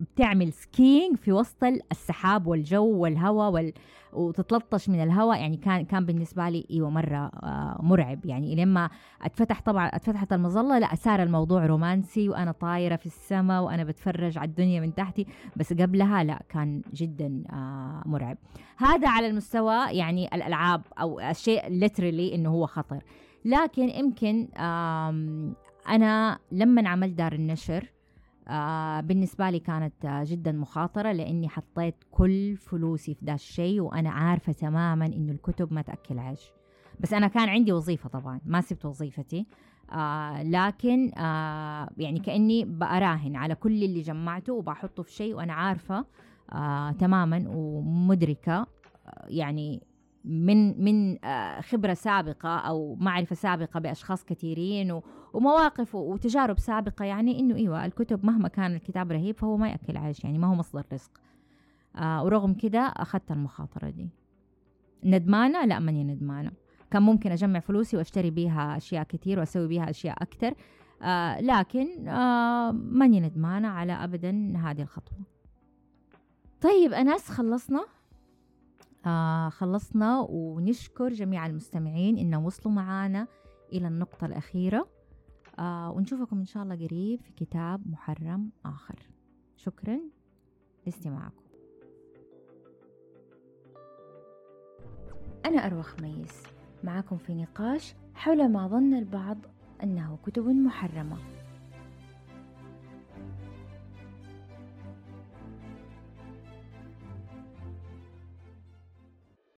بتعمل skiing في وسط السحاب والجو والهواء وال... وتتلطش من الهواء يعني كان كان بالنسبة لي إيوه مرة آه مرعب. يعني لما أتفتح طبعا اتفتحت المظلة لا صار الموضوع رومانسي وأنا طايرة في السماء وأنا بتفرج على الدنيا من تحتي. بس قبلها لا كان جدا آه مرعب. هذا على المستوى يعني الألعاب أو الشيء ليترلي إنه هو خطر. لكن يمكن أنا لما عملت دار النشر آه بالنسبة لي كانت آه جدا مخاطرة لأني حطيت كل فلوسي في ذا الشيء وأنا عارفة تماما إنه الكتب ما تأكل عيش. بس أنا كان عندي وظيفة طبعا ما سبت وظيفتي. آه لكن آه يعني كأني بأراهن على كل اللي جمعته وبحطه في شيء وأنا عارفة آه تماما ومدركة آه يعني من من آه، خبرة سابقة أو معرفة سابقة بأشخاص كثيرين ومواقف وتجارب سابقة يعني إنه إيوه الكتب مهما كان الكتاب رهيب فهو ما يأكل عيش يعني ما هو مصدر رزق. آه ورغم كده أخذت المخاطرة دي. ندمانة؟ لا ماني ندمانة. كان ممكن أجمع فلوسي وأشتري بيها أشياء كثير وأسوي بيها أشياء أكثر. آه لكن ماني ندمانة على أبدا هذه الخطوة. طيب أناس خلصنا؟ خلصنا ونشكر جميع المستمعين إنهم وصلوا معانا إلى النقطة الأخيرة. آه ونشوفكم إن شاء الله قريب في كتاب محرم آخر. شكرا لاستماعكم. أنا أروى خميس معكم في نقاش حول ما ظن البعض أنه كتب محرمة.